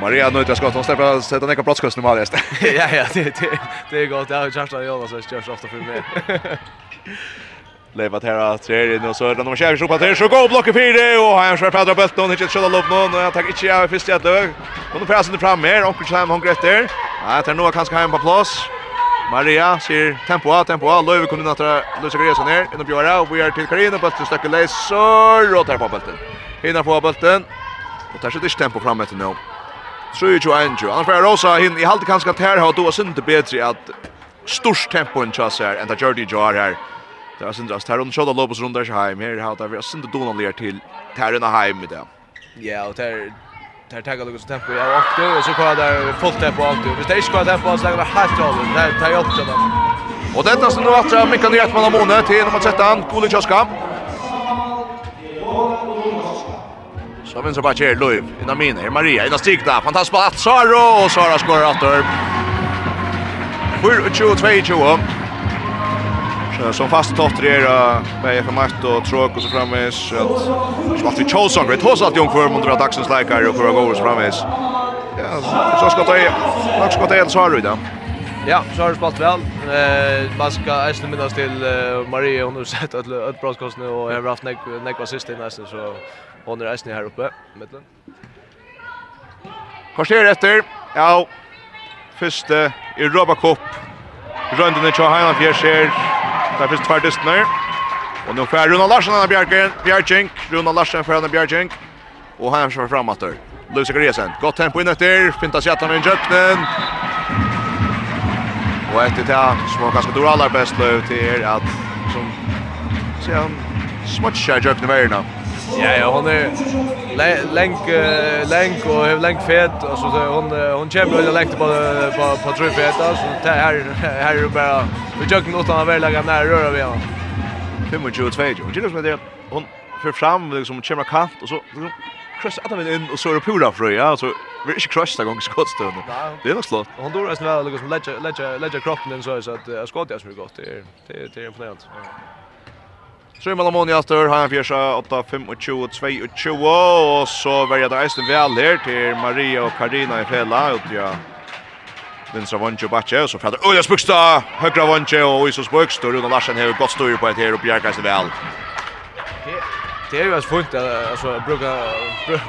Maria nu inte skott hon släpper sätta ner brottskosten nu Maria. Ja, ja, det det det är gott. Jag har Charlton Jonas så kör ofta för mig. Leiva Terra trer inn og så er det nummer 4 som passerer så går blokket 4 og han skär Pedro Belton inte skulle lopp någon och jag tar inte av första ett lög. Och nu passar det fram mer och Kristian hon gretter. Nej, tar nog kanske hem på plats. Maria ser tempo av tempo av Löve kunde natta Lucia Gresa ner in och Björra och vi är till Karina på att stöcka läs så rotar på bollen. Hinner få bollen. Och tar sig tempo fram efter nu. Så är ju Andrew. Annars är Rosa hin i halvt kanske att här har då synd bättre att störst tempo än här än att Jordi Jar här. Det är synd att här under själva lobos runt där så hem här har det vi synd att dona ner till Tärna hem i det. Ja, och där där taggar Lucas tempo jag åkte och så kvar där fullt tempo åkte. Visst det är kvar tempo så det där helt hållet. Där tar jag upp det. Och detta som nu att Mikael Nertman av månad till nummer 13 Kulikowska. Så vinner så bara Kjell Löv, innan min, minne, Maria, innan Stigna, fantastiskt på att Saro, och Sara skorar åter. 4-2-2-2 som fast totter är med FM1 och Tråk och så framvis att som att vi Cholson vet hos att Jungför mot dagsens läkare och för går så framvis. Ja, så ska ta nog ska ta helt så då. Ja, så har det spalt väl. Eh man ska äsna minnas till Marie hon har sett att ett bra skott nu och har haft näck sist i nästan så hon är äsna här uppe mitten. Kvarter efter. Ja. Första i Europa Cup. Runden i Chahailand fjärser Det finns två dystner. Och nu får Runa Larsson av Bjerkink. Runa Larsson för av Och han kör framåt där. Lucy Gresen. Gott tempo in efter. Finta sig med han. Och efter det här så var ganska stor allra bäst löv till er att som Så han smutsar jobben värna. Ja, ja, hon är länk länk och har länk fet och så hon hon kämpar väl länk på på på tre fet alltså det här här är bara vi jogging utan att lägga ner röra vi har. 25 2 och det är som det hon för fram liksom kämpar kant och så cross att han in och så är det pura för ja så vi är cross där gång skottstund. Det är nog slott. Hon då nästan väl liksom lägga lägga lägga kroppen in så att skottas mycket gott det är det är imponerande. Sjömmel Ammonia stör har han fjärsa 8 5 och 22 och så väljer det Eisen väl här till Maria och Karina i fälla ut ja. Vinstra och batje så fader Ullas Buksta högra vanje och Isus Buks och Runa Larsen har gott styr på ett här och Bjärkas väl. Det är ju alltså fullt alltså bruka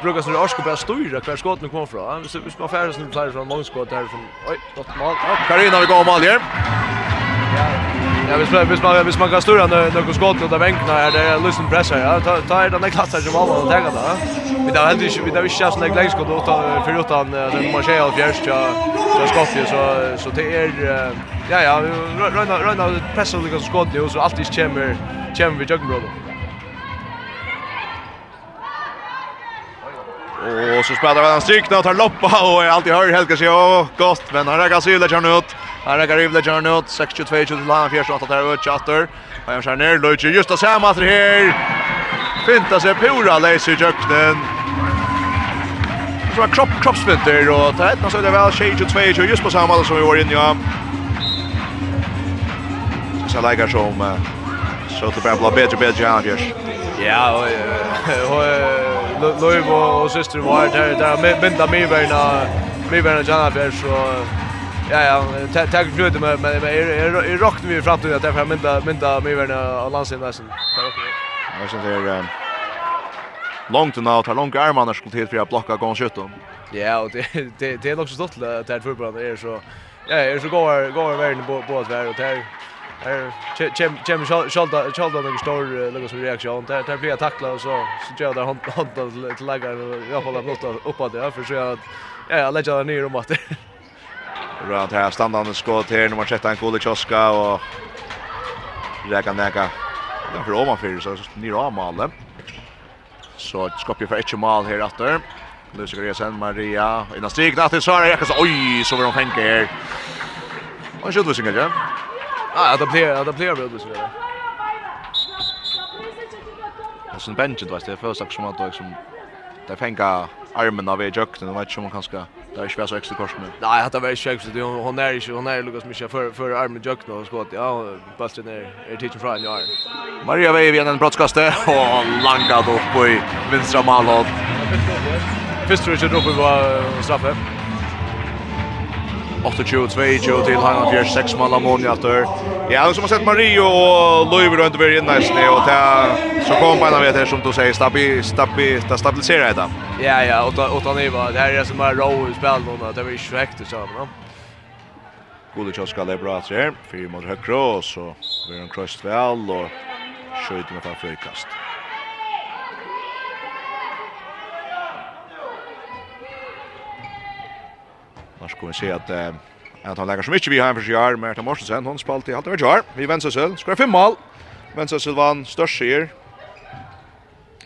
bruka så det orskar bara styra kvar skotten kommer från. Så vi ska färdas nu så från många skott här från oj, något mål. Karina vi går mål här. Ja. Ja, hvis man, hvis man, hvis man kan stura några skott och där vänkna är det lösen pressar. Ja, ta ta den där klassen som alla har tagit då. Vi där hade ju vi där vi chans när läggs skott då för utan den man ser av fjärst ja så skott ju så så det är ja ja rönna rönna pressar lika skott ju så allt is chamber chamber vi joggen brother. Och så spelar han strykna och tar loppa och är alltid hör helt kanske och gott men han räcker sig där kör nu ut. Han Här är Garib Lejarnot, 62 till Lan Fjärsson att där ut chatter. Han skär ner Luigi just att samma att här. Finta sig Pura läs i jöknen. Från kropp kroppsfinter och det är så det väl 22 just på samma som vi var inne i. Så lägger som så det bara blir bättre bättre här Fjärs. Ja, och och Löv och syster var där där med med mig vänner. Mig vänner Janafjärs och Ja ja, tack för det men men är rockar vi fram till att därför mynda mynda mig värna av landsidan nästan. Tack Jag syns det långt och tar har långa armarna skulle till för att blocka gång skytten. Ja, och det det det är också stått att det förbränner är så ja, är så går går världen på på att vara och där Här Chem Chem Schalda Schalda med stor någon som reaktion. Där där blir jag tackla och så så gör där hand hand till lägga i alla fall blott uppåt där för så att ja, jag lägger ner om att Rönt här standande skott här nummer 13 Kulikowska och Räkan Näka. Där för ovanför så nere av målet. Så Skopje för ett mål här åter. Lucy Gresen Maria innan strik där till Sara Jakas. Oj, så var de fänka här. Och skjuter sig igen. Ja, det blir det blir väl det så där. Och sen benchen då, det första som att liksom det fänka armen av i jökten, jag vet inte om man kanske Det är ju så extra kors med. Nej, det var ju sjukt det hon är ju hon är Lucas Mischa för för armen jukt och skott. Ja, bulten är är teaching från i år. Maria Veivi en brottskaste och langat upp på vänstra målet. Först tror jag droppar på straffe. 8-2-2 till Hanna Björk 6 mål av Moni efter. Ja, som har sett Mario og Louis rundt over innan nästan och ta så kom på en det här som du säger stabi stabi ta stabilisera det. Ja ja, utan Iva, det här är som bara raw spel då det var ju sväkt så va. Gode chans ska det bra att se. Fyra mot högra och så blir han crossed vel och skjuter med frikast. Man kommer se att Att han lägger så mycket vi har för sig Märta Mortensen hon spalt i allt över jar. Vi vänster sig. Ska fem mål. Vänster sig vann störst seger.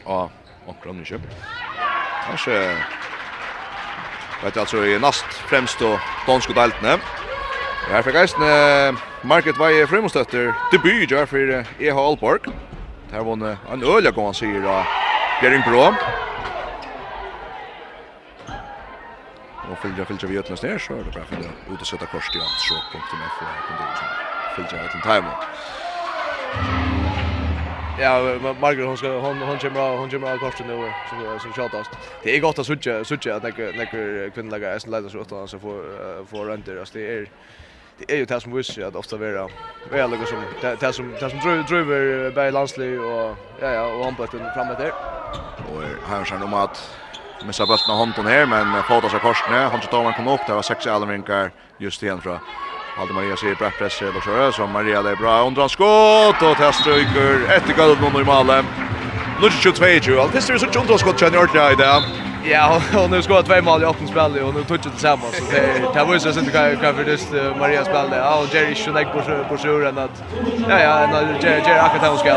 Ja, och Kronen köp. Kanske Vet alltså i näst främst då danska deltene. Här fick geist Market Vaje Fremostötter debut gör för EH Alborg. Där var en öliga gång han säger då. Bjerring Brå. och följa följa vi utlöst där så är det bara för att ut och sätta kors till allt shop.f och kunde följa ett en. Ja, Margaret hon ska hon hon kommer hon kommer av korset nu så så shotast. Det är gott att söka söka att när när kvinnliga är ledare så att så får får renter alltså det är det är ju det som visst att ofta vara väl och som det som det som driver driver bär landslig och ja ja och anpassar framåt där. Och här har han att missa bulten av hånden her, men fotas av korsene. Hans og Domen kom opp, det var seks alvingar just igjen fra Alde Maria sier brett press til Lars så Maria det er bra under skott, og til stryker etter gulvet under i malen. Nå er det 22, alt er det så ikke under skott kjenner ordentlig i det. Ja, hon nu skoat två mål i åtta spel och nu touchat tillsammans så det det var ju så sent kan kan för det Maria spelade. Ja, och Jerry skulle lägga på på sjuren att ja ja, när Jerry Jerry akkurat han ska.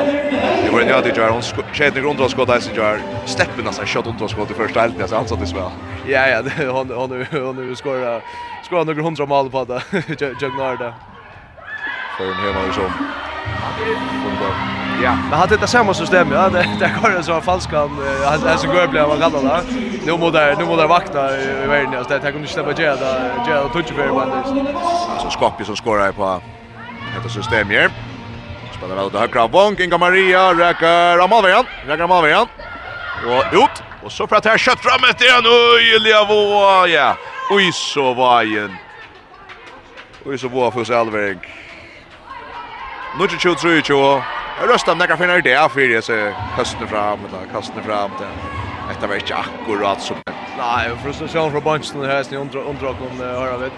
Det var ju att Jerry hon skjuter runt och skottar sig Jerry. Steppen alltså skott under skott i första halvlek så han satt det spel. Ja ja, hon hon hon skorar skorar några hundra mål på det. Jag jag det för en hemma och så. Ja, men hade det samma system, ja, det det går det så falskan, han han så går blir man kallad där. Nu måste där, nu måste där vakta i världen, alltså det kan inte släppa ge där, ge och touch för man. Alltså Skopje som skorar på detta system här. Spelar väl det högra bonk, Inga Maria, räcker Amavian, räcker Amavian. Och ut, och så för att här kött fram efter han, oj, Voa, ja. Oj, så vajen. Oj, så Voa för sig allväg. Nudge tjo tjo tjo. Rösta näka för när det är för det så kastar fram och kastar fram det. Detta var inte akkurat så. Nej, frustration från Bunchen här sen under under och om höra vet.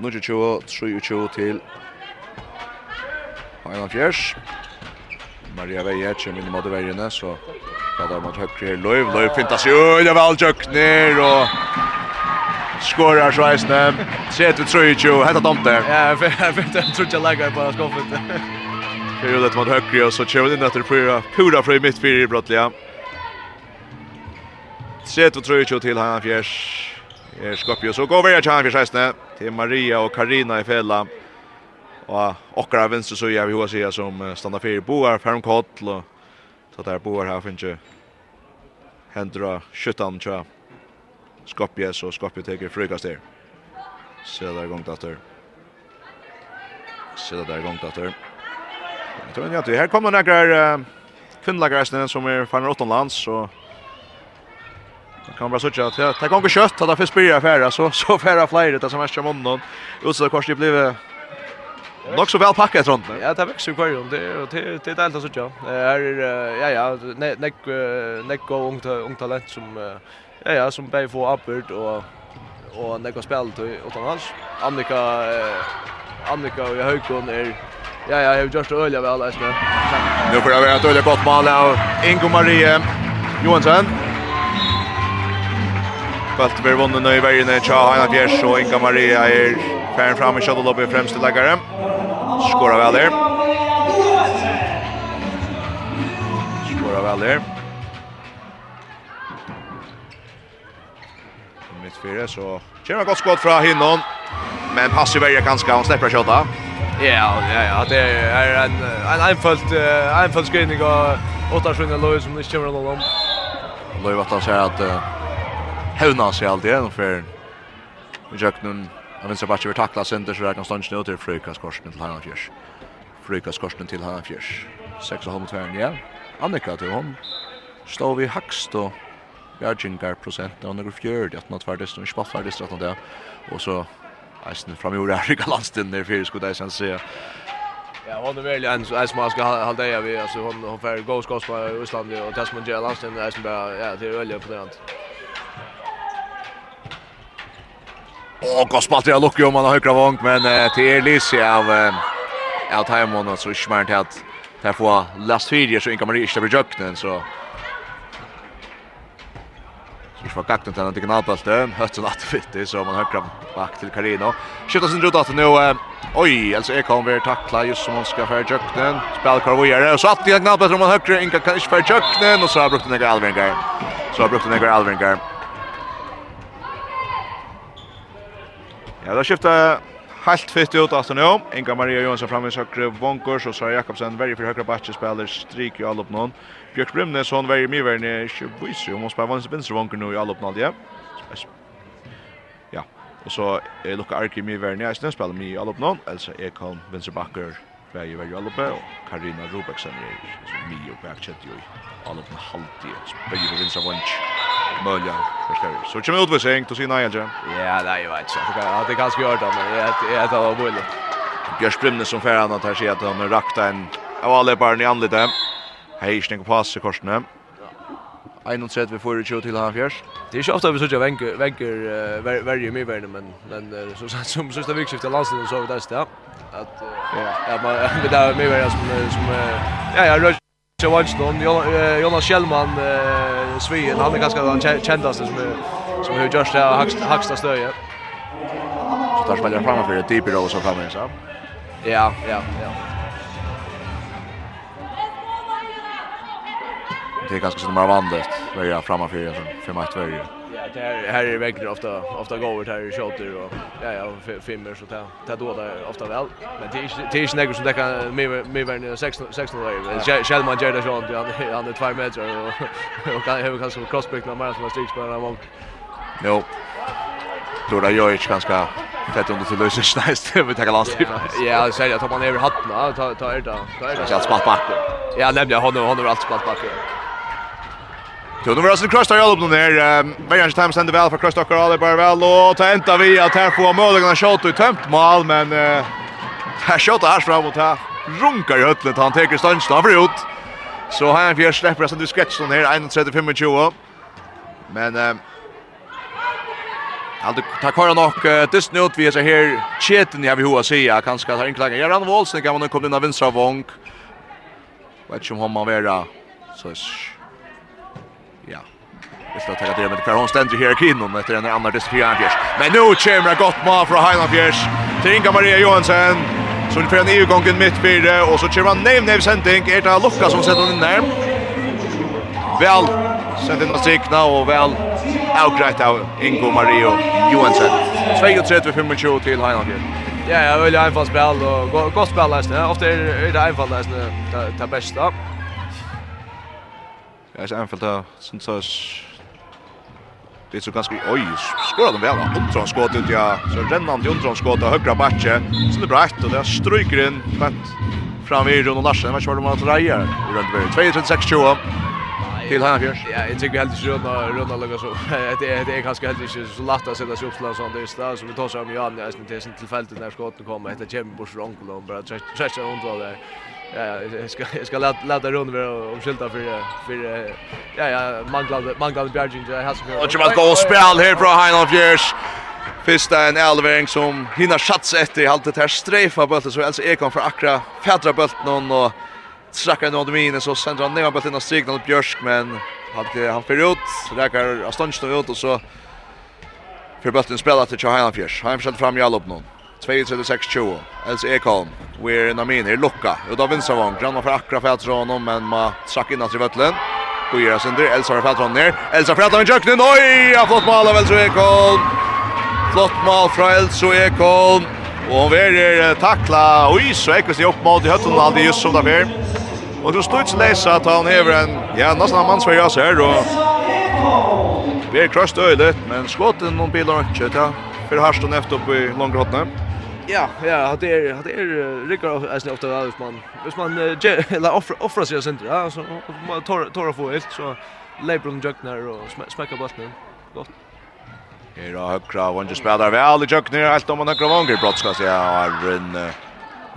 Nudge tjo tjo tjo till. Final fjärs. Maria Veje kjem inn mot verjene, så ja, da er mot høyre her. Løyv, Løyv fintas jo, det var alt jøkner, og skorar så eisne. Se ut trøy jo, hetta där. Ja, jag vet jeg tror jag lägger på skuffet. Det ju det mot högre och så kör det in efter pura, pura för i mitt fyra i brottliga. Se ut trøy jo han fjärs. Er Skopje, så går vi att til han fjers eisne. Maria och Karina i fälla. Og okkar av venstre så gör vi hva sier som stannar fyrir boar, ferm kottl og så der boar her finnes jo hendra skjuttan tja Skopje så Skopje tar frukast där. Så där gång dator. Så där gång dator. Jag tror inte här kommer några uh, kvinnlagrasnen som är från Rotterdam så Det kan bara söka att det kan gå kött att det finns börja färra så så färra flyger det som är som måndag. Utså kors det blev Nog så väl packat runt. Ja, det växer kvar om det det det är suttja. så tjå. Är ja ja, nej nej nej gå ungt talent som Ja, ja, som bäj få uppåt och och när går spelet utan hans. Annika eh, Annika och Högkon är Ja, ja, jag har just öliga väl alltså. Nu får jag vara ett öliga gott mål av Ingo Marie Johansson. Fast vi vann den i vägen i Tja, Heina Fjärs och Inga Maria är färren fram i Shadow Lobby främste läggare. Skåra väl där. Skåra väl där. för så kör gott skott från Hinnon. Men pass i väldigt ganska han släpper skottet. Ja, ja, ja, det är en en enfalt enfalt screening och åtta sjunde Lloyd som inte kommer någon. Lloyd vart att säga att Hövna sig alltid en för Jöknun Han vill så bara vi tackla sönder så där kan stånd snö till Frukas korsen till Hanna Fjärs. Frukas korsen till Hanna Fjärs. 6 och halv ja. Annika till hon. Står vi hackst och bjergingar prosent og noen fjörd at nåt ferdest og spatt ferdest at det og så eisen framgjorde her i galansten der fyrir skulle jeg sen se Ja, hon är väl en så man ska hålla det vi alltså hon hon får gå skott på Island och testa med Jellas den är bara ja det är väl imponerande. Och Gospel till Lucke om han har högra vång men eh, till Elis av eh, av Timon och så smärt att där får last fyra så inkommer det inte bli jöknen så fra kakten til en diagonalbølte. Høtsen at fytti, så man høkker bak til Carino. Skiftet sin rutat nu. Oj, alltså är kommer vill tackla just som hon ska för Jöknen. Spelar Carvojare och så att jag knappt om han högre. Inga kan inte för Jöknen och så har brukt den Alvingar. Så har brukt den Alvingar. Ja, då skiftar helt fitt ut alltså nu. Inga Maria Johansson framme i högre vonkor så Sara Jakobsen väljer för högra backen spelar strik i allop någon. Björk Brymnes hon väljer mer värne Chibwisi och måste spela vänster vänster vonkor nu i allop någon ja. Ja, och så är Luka Arki mer värne i spelar med i allop någon alltså är kan vänster backer Bæði var jo alubbe, og Karina Rubeksen er mye og bækkjett jo i alle alubbe halvdige. Bæði for vinstra vansk. Mølja, forskar. Så kommer ut ved seng, du sier nei, Elja? Ja, nei, jeg vet ikke. Det er ganske gjørt, men jeg tar av mulig. Bjørs Brymnes som færre annet her sier at han rakta en av alle barn i anlite. Hei, ikke på pass i korsene. 31 vi får till han fjärs. Det är ju ofta vi såg jag vänker vänker värje mig världen men men som som sista vikskiftet landslaget så vi där att ja man det där med vad som som ja ja rör så vart någon Jonas Schellman Svien han är ganska den kändaste som som har just det högsta högsta stöje. Så där spelar framme för det typ då så framme så. Ja, ja, ja. Det är ganska som man vandet. Vi är framme för det för match varje. Nej, det här här är verkligen ofta ofta går här i shoulder och ja ja filmer så där. Det då där ofta väl. Men det är det är något som det kan med med vara 16 16 år. Shall man det sånt han han är 2 meter och och kan ha kanske crossback när man som striks på någon gång. Jo. Då där gör jag ganska fett under till lösen snäst över tackla last. Ja, så säger jag tar man över hatten. Ta ta är det. Ta är det. Jag spatt back. Ja, nämligen han han har allt spatt backen. Jo, nu var det cross där all upp där. Varje time ständer väl för cross dockar alla bara väl och ta ända vi att här få möjligheten att skjuta ut tömt mål men eh här skjuter här framåt här. Runkar i höllet han tar stånd för ut. Så har han fjärde släpper sen du sketchar den här 135 20. Men eh Allt tack kvar nog dist nu vi är så här cheten jag vill hur säga kanske ta inklaga. Jag ran Wolsen kan man komma in av vänstra vång. Vad som har man vara så Vi ska ta det med Karon Stendri här kvinnan efter en annan diskriminering. Men nu kommer det gott mål från Heilandfjärs. Till Inga Maria Johansson. Så det får en EU-gången mitt fyra och så kör man Name Name Sending. Är det Lucas som sätter den där? Väl sätter den strikna och väl avgrejt av Ingo Mario Johansson. 32-25 till Heilandfjärs. Ja, jag vill ha en fast spel och gott spel nästan. Ofta är det en fast nästan det bästa. Jag är så enkelt att syns Det är så ganska oj skorar de väl undrar skott ut ja så rennande undrar skott och högra backe så det bra ett och det stryker in fett fram i och Larsen vad kör de att dreja i runt 236 20 till här fjärs. Ja, jag tycker vi helt inte runda runda lägga så. Det är det är ganska helt inte så lätt att sätta sig upp sådär sånt det är så vi tar sig om Jan nästan till sin tillfället när skotten kommer. Det kommer bort från onkel och bara träffar runt där ja jag ska jag ska låta låta runt vara om skylta för för ja ja manglade manglade Bjärging det har så Och man går spel här från Highland Fjärs. Fyrsta en elvering som hinner satsa efter i halvt här strefa bulten så alltså Ekon för akra fädra bulten och trackar någon domine så sänder han ner bulten och striknar upp Björsk men hade han för ut räcker Astonstad ut och så för bulten spelar till Highland Fjärs. Han försöker fram i all upp någon. 2-36-20. Els Ekholm. vi er a min. Här lucka. Uda Vinsavon. Granna för Akra för honom. Men man track innan till Vötlen. Gojera sönder. Elsa har färdrat ner. Elsa färdrat ner. Jöknen. oi, Ja, flott mal av Elsa Ekholm. Flott mal fra Elsa Ekholm. Och hon väljer takla, oi, så Ekholm i oppmål i hötten. Aldi just som där. Og du stod ikke läsa at han hever en ja, nesten av mansvärjas här. og... Vi er kröst öjligt, men skåten noen bilar inte. För Harston efter uppe i långrottet. Ja, ja, det är det är Rickard är snabbt av man. Hvis man eller offra offra sig sen där så man tar tar få helt så Lebron Juckner och smäcka bollen. Gott. Här har högra vånge spelar väl i Juckner allt om han högra vånge brott ska se Arun.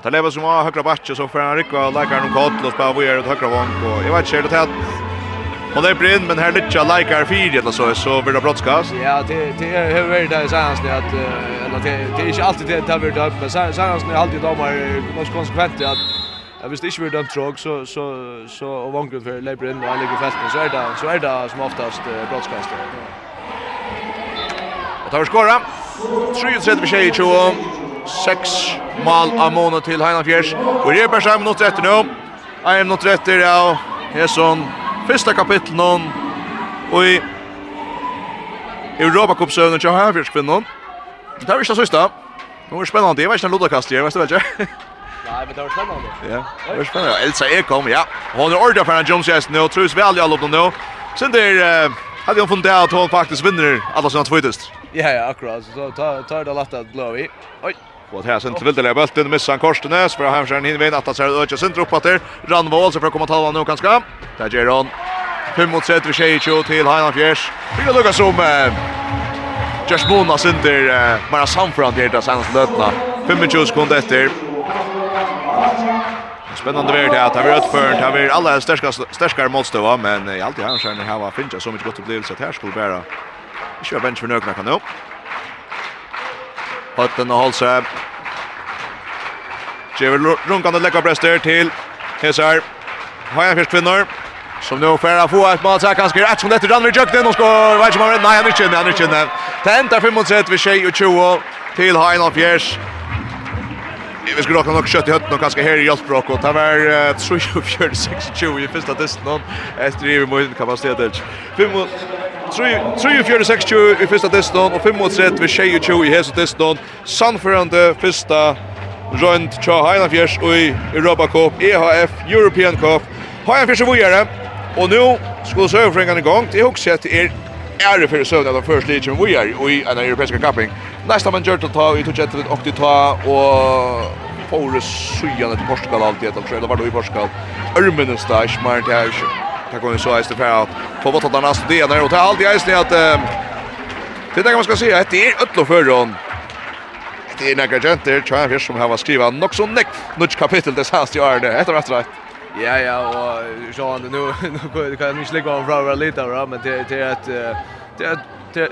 Det lever som har högra batch så får han rycka och lägga någon kort och spela vidare åt högra vång och jag vet inte det här Hon är brinn men här lite like är fyra eller så så blir det broadcast. Ja, det det är hur är det så här att eller det det är inte alltid det där blir upp men så här är alltid de är konsekvent att Jag visste inte hur dömt tråg så så så och vangrund för Leibrin in och lägger fast så är det så är det som oftast brottskast. Och tar skora. 3-3 tjej 20. 6 mål av månaden till Heinafjärs. Och det är bara 5 minuter efter nu. 1 minuter efter av Hesson Fyrsta kapitlet nån og i Europa Cup søvnen til har för kvinnan. Det er ikke inte sista. Det var spännande. Jag vet ikke en lodakast her, vet du vel ikke? Nei, men det var spennende. Ja, det var spennende. Elsa är kom, ja. Hon er ordentlig for en Jones gäst nå, Trus väl alle lopp nå. Sen där hadde hun funnet at hun faktisk vinner alle sine tvøytest. Ja, ja, akkurat. Så tar det lett at blå i. Oi, Og här sen vill det lägga bulten missar han Korstenäs för han skär in vid att så ökar sen upp åter Randvall så för att komma tala nå kanskje. Där ger han 5 mot 3 för sig till till Heinz Fjärs. Vill lucka som Josh Bona center Mara samfront här där sen lötna. 25 sekunder etter. Spännande värld det, Tar vi rött för, tar vi alla stärska stärskare målstöva, men i allt i här skärna här var Fincha så mycket gott upplevelse att här skulle bära. Vi kör bench för nökna kan nu. Høtten och Holse. Gjever runkande lekkerbrester till Hesar. Høyafjørs kvinnor. Som nu får han få ett mål så här skriva rätt som detta rann Ranvi Jöknen och skor. Vad som har nej han är inte han är inte. Tentar 5 mot 1 vid tjej och 20 till Hein of Vi skulle råka nok kjøtt i høtten og kanskje her i Jösbrock og det var 3-4-6-20 i første testen. etter i vi måste kapaciteten. 5 mot 3-4-6-20 i fyrsta testen, og 35 vi 22 i hese testen. Sannførende fyrsta rundt tja Heinafjers og i Europa Cup, EHF, European Cup. Heinafjers er vujere, og nå skulle søvfrengan i gang. Det er også at det er ære for søvn av den første lítje med vujere og i en europeiska kapping. Næsta man gjør til å ta, vi tog etter et okti ta, og fore sujane til Portugal alltid, jeg tror det var det i Portugal. Ørmenes da, ikke mer til det Det går ju så här för på vart att nästa det när det allt i isen att det där man ska se att det är öll för hon. Det är några genter tror jag som har skrivit något så nick något kapitel det här står det heter rätt rätt. Ja ja och så nu nu kan ni släcka av Rara lite då men det det är att det är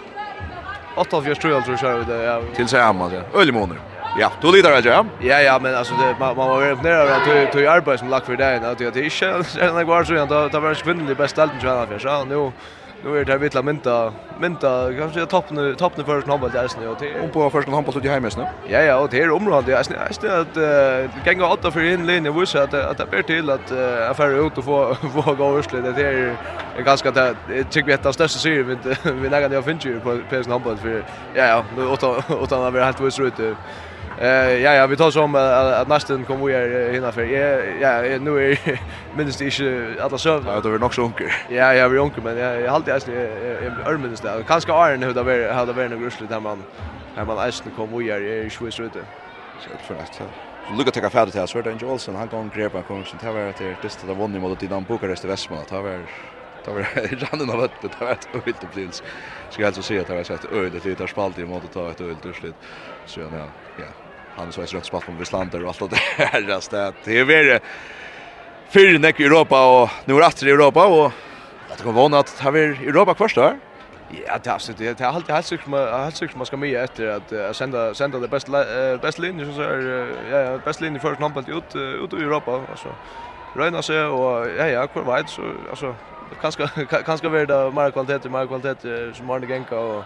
8 av 4 tror jag tror jag det. Till sig amma det. Ölmånader. Ja, du lider det, ja? Ja, ja, men alltså det, man, man var imponerad över att du, du arbetar som lack för dig. Att det är inte en av kvar så igen, det var en kvinnlig bäst älten tror jag för sig. Nu, nu är det här vittla mynta, mynta, kanske toppen, toppen för sin handboll i Eisne. Och det, på första handboll ut i hemmäsne? Ja, ja, och det är området i Eisne. Eisne att uh, gänga åtta för in linje och vissa att, att det blir till att uh, affärer ut och få, få gå urslig. Det är ganska, det tycker vi är ett av största syr vi nägan det finns ju på PSN handboll. För ja, ja, utan, utan att vi helt viss ut. Eh ja ja, vi tar som att nästan kommer vi här hinna för. Ja ja, nu är minst det inte alla så. Ja, det var nog så onkel. Ja ja, vi onkel men jag har alltid är är minst där. Kanske Iron hur det var hur det var några grusligt där man där man nästan kommer vi här i Schweiz ute. Så för att Luka tar färdigt här så är det Olsen han går grepa en kommer så tar vi det till det där vunnen mot Dinamo Bukarest i Västmanland. Tar var Det var rannen av vett, det var ett öjligt upplevelse. Ska jag alltså säga att det var ett öjligt, det är spalt i måte att ta ett öjligt urslit. Så ja, ja. Han så är rätt spalt på Vestlander och allt det just Det är väl fyra näck i Europa och nu är det i Europa och det kommer vara att här är Europa först där. Ja, det är det. Det är alltid helt sjukt man helt sjukt man ska med efter att sända sända det bästa bästa linjen så är ja, ja, bästa linjen för något ut ut i Europa alltså röna sig och ja ja kvar vet så alltså kanske kanske blir det mer kvalitet mer kvalitet som Arne Genka och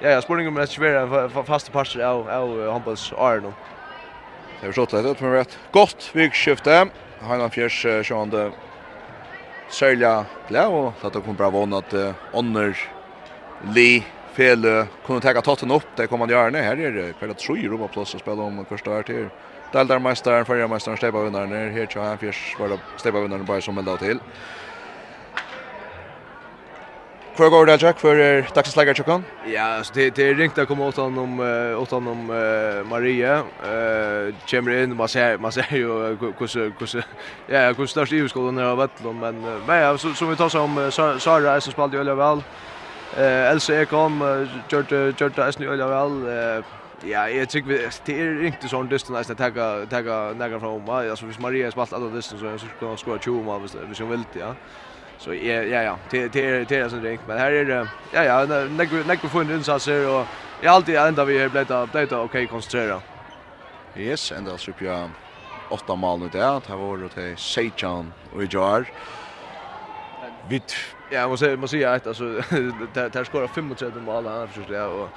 ja ja Sporting med svåra fasta passer av av handbolls Arne. Det är så att det med rätt gott vikskifte. Hanna Fjärs sjönde Sölja glad och att det kommer bra vann att Li, Lee Fele kunde ta totten upp. Det kommer de göra nu. Här är det kvar att sju Europa plus att spela om första här till Daldarmeisteren, førjermeisteren, steipavinneren er her til han fjers, var det steipavinneren bare som meldet til. Hvor går det, Jack, for er dagsens lager tjokken? Ja, altså, det, det er ringt å komme åttan om, åt om uh, Marie. Uh, kommer inn, man ser, man ser jo hvordan, hvordan, ja, hvordan størst EU-skolen er av Vettlund, men, men ja, så, som vi tar seg om Sara, som spalte jo veldig vel. Uh, Else Ekholm, uh, gjørte, gjørte Esny Øyla vel. Uh, Ja, jag tycker vi det är inte sån dysten nästan att ta ta några från va. Alltså hvis Maria har spalt alla dysten så så kan hon skora 20 mål hvis hon vill det, ja. Så ja ja ja, det det det är sån drink, men här är det ja ja, nägg nägg på funden så ser och jag alltid ända vi har blivit blivit okej koncentrera. Yes, ända så på åtta mål nu där. Det var det till Sejan och Ijar. Vitt. Ja, man måste säga att alltså där skorar 35 mål han försökte och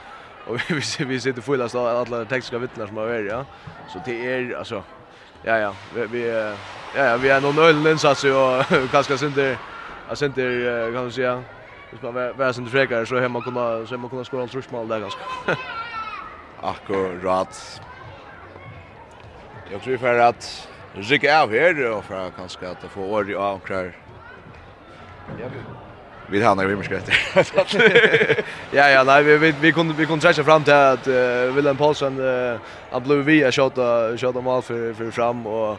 Och vi vi sitter fulla så alla tekniska vittnen som har varit ja. Så det är alltså ja ja vi, vi ja ja vi är någon öl insats och kanske synd Jag sen inte kan du säga Hvis man vara sen frekar, så hemma kunna så hemma kunna skora skåre alt där ganska. Akkurat. jag tror for at Rikke er her, og for kanskje at få år i avkrar. Ja, vi har några vimskrätt. ja ja, nej vi vi vi kunde vi kunde träffa fram till att uh, Willem Paulsen uh, han blev har att skjuta mål för för fram och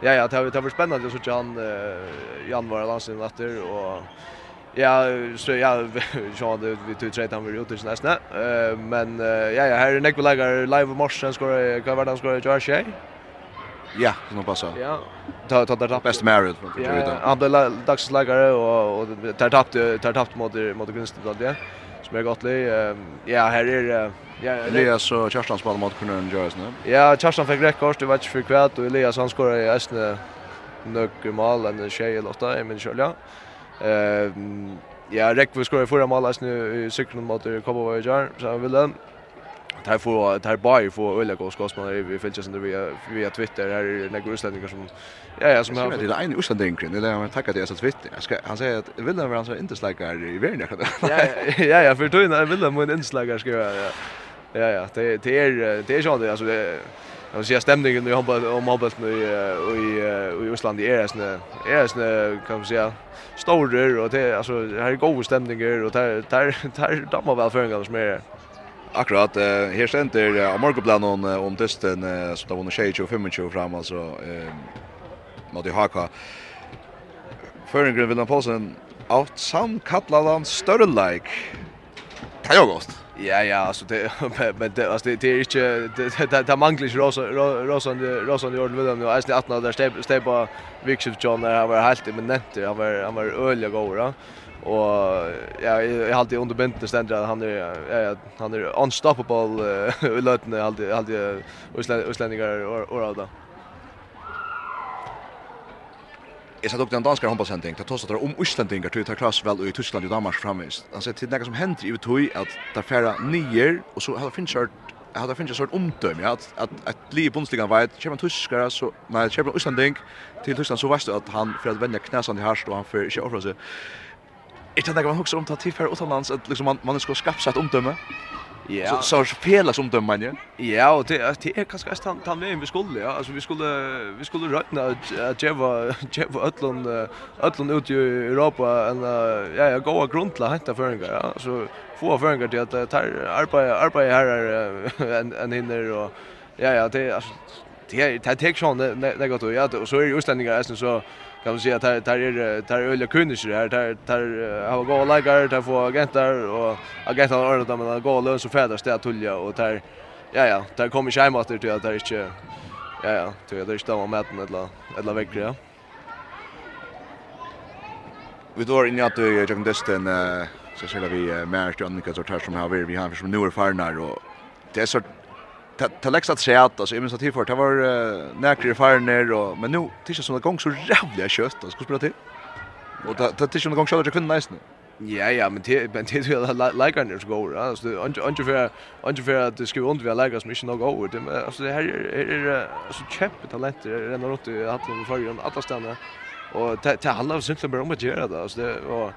ja ja, det har det var spännande att han uh, Jan var landsen efter och Ja, så ja, så hade vi tog tre han var ute nästa. Eh men ja ja, här är Nick Lager live i morse ska skorar, kan vara han skorar i Jersey. Ja, som passar. Ja. Ta ta det bästa Marriott från Florida. Han blev dagslagare och och tar tappt tar tappt mot mot Gunstig då det. Som är gott lä. Ja, här är ja Elias och Kjartan spelar mot Kunun Jones nu. Ja, Kjartan fick rekord, det var inte för kvart och Elias han skorade i Östne några mål en tjej eller åtta i min Ja, Eh ja, Rekve skorade förra målet nu i cykeln mot Kobovajar så han ville tar få tar bara få öliga och skåsman vi fälls under via via Twitter. Här är några utlänningar som ja ja som har det en utlänning det där man tackar det så Twitter. Jag ska han säger att vill han så inte släcka i världen ja ja ja för då vill han men inte släcka ska jag ja. Ja ja det det är det är så det alltså det Jag ser stämningen nu hoppas om hoppas nu i i Island är det är såna kan man säga stora och det alltså här är god stämningar och där där där dammar väl för en gång som är Akkurat, eh, her stender eh, av morgenplanen eh, om dysten eh, som det vunnet 25-25 fram, altså eh, mot i haka. Føringren Vilhelm Poulsen, Alt sam kallar han større like. Det er jo godt. Ja, ja, alltså det men det alltså det är inte det det, det manglar ju rosa rosa rosa i orden William och Ashley 18 där på Vixel John där han var helt eminent han var han var öliga goda och ja jag har alltid underbent det ständer att han är ja, han är unstoppable i löten alltid alltid utlänningar och och då. Jeg satt opp den danskare håndballsending, det tås at det er om Øslandingar til å ta klass vel i Tyskland og Danmark framvis. Han sier til det som hender i tog at det er færre nyer, og så har det finnes hade finnit en sort omdöme att att att liv Bundesliga vet köper en tyskare så när köper en Islanding till Tyskland så vet du att han för att vända knäsan i harst och han för inte offra sig är det där man också om ta till för utomlands att liksom man man ska skaffa sig ett omdöme. Ja. Så så fela som dömer man ju. Ja, och det det är kanske att han han vi skulle ja, alltså vi skulle vi skulle räkna att Jeva Jeva Ötlund Ötlund ut i Europa en ja ja goda grundla hämta föringar ja. Så få föringar till att ta arbeta arbeta här är en en hinner och ja ja det alltså det det tek sån det gott och ja och så är ju utlänningar alltså så kan man säga där där är där öliga kunder här. Där där har gå lägger där få agenter och agenter har ordnat med gå lön så fädrar det tulla och där ja ja där kommer ju hemåt till att det är inte ja ja till det är stämma med den eller eller vägre ja. Vi då inne att jag kan desten så ser vi mer till Annika så tar som har vi har som nu är farnar och det är så ta läxa att säga alltså jag minns att tillfört det var näkre fire och men nu tills som gång så jävla kött och ska spela till. Och ta ta tisha som gång så att kunna nice nu. Ja ja, men det men det är lika när go. Alltså ungefär ungefär att det ska inte vi lika som inte nog över det. Alltså det här är alltså kämpe talenter ändå runt i hallen i förrgon alla stannar. Och det handlar simpelt bara om att göra det. Alltså det och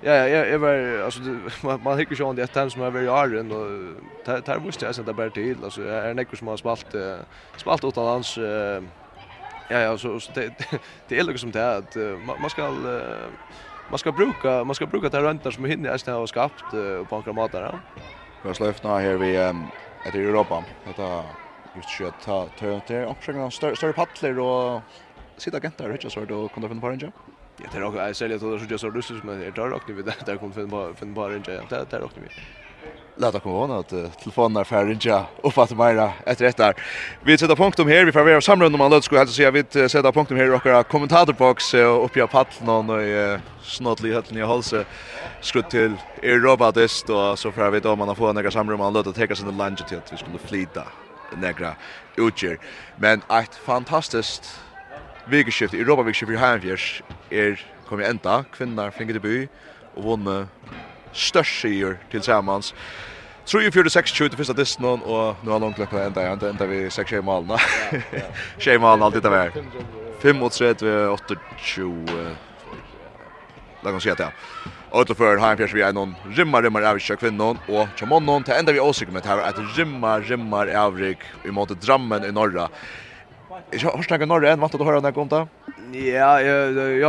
Ja, ja, jag var alltså man, man hickar ju om det ett som är väldigt arren och tar måste jag sätta bara till alltså är är det som har spalt spalt åt hans ja ja så, det det är liksom som det är att man ska man ska bruka man ska bruka det röntar som hinner är har skapat på några matar ja. Jag släppna här vi är det Europa. Detta just kött ta ta ta uppskägna större paddlar och sitta agenter och så då kunde finna på en jobb. Ja, det är också säljer till det så lustigt men det är rockar vi där där kommer finna bara finna bara inte Det där rockar vi. Låt oss komma att telefonen är färdig inte och att mera efter rätt där. Vi sätter punkt om här, vi får vara samlade om man låter skulle alltså säga vi sätter punkt om här och våra kommentatorbox och uppe på pallen och i snottlig höllen i halsen skrutt till Europa dest och så får vi då man får några samrum man låter ta sig till lunch till att vi skulle flyta några utger. Men ett fantastiskt vikeskift, Europa-vikeskift i Heimfjers er kommet enda. Kvinnar finner by og vunne størst sier til samans. 3-4-6-20 til første disten, og nå har langt løpet enda igjen, enda vi 6-6 malene. 6 malene, alt dette vær. 5-3-8-20. La oss si at ja. Og til før fjärs vi är någon rimmar, rimmar avrik kvinnon, og kjamonnon, till enda vi åsikker med det her, at rimmar, rimmar avrik i måte Drammen i Norra. Jag har snackat norr än vart att höra när kom det. Ja,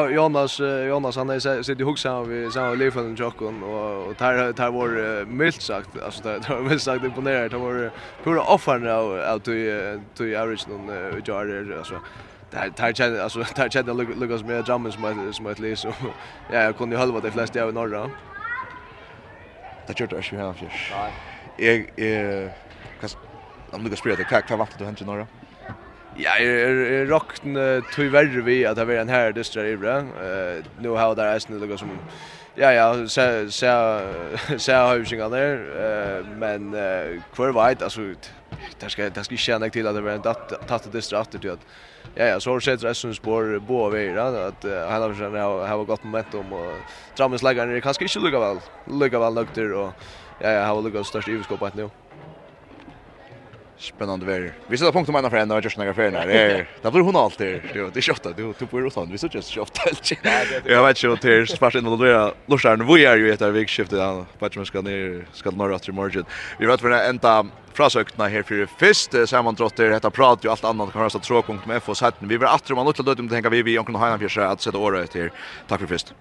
Jonas Jonas han är sitter ihåg så vi så lever i Jockon och och tar tar var milt sagt alltså det var milt sagt imponerande det var pura nu av du du average någon jar alltså där tar kände alltså tar kände Lucas med drummen som som ett läs så ja jag kunde ju hålla de flesta av norra. Det gjorde jag ju här. Nej. Jag eh kan om du kan spela det, kan kan vart du händer norra. Ja, jag rockna tyvärr vi att det var en här dystra ibra. Eh nu har det är snälla som Ja ja, så så så har där eh men kvar vet alltså där ska där ska känna till att det var en tatt det straff till att ja ja så har sett resten spår båda vägar att han har sen har gott momentum och drammens lägger kanske inte lugga väl lugga väl nokter och ja ja har lukat störst överskott nu spännande väder. Vi sätter punkt om en menar för en av några Gaffer när det är. Det blir hon alltid. Det är shotta. Du tog på Rosan. Vi så just shotta. Jag vet ju till spars in och då Lursarn vi är ju ett av vikskiftet där. Patchen ska ner ska norra till margin. Vi vet för en enda frasökna här för först samman trotter detta prat ju allt annat kan vara så tråkigt med FOS hatten. Vi vill åter man åt att låta dem tänka vi vi kan ha en att sätta året till. Tack för först.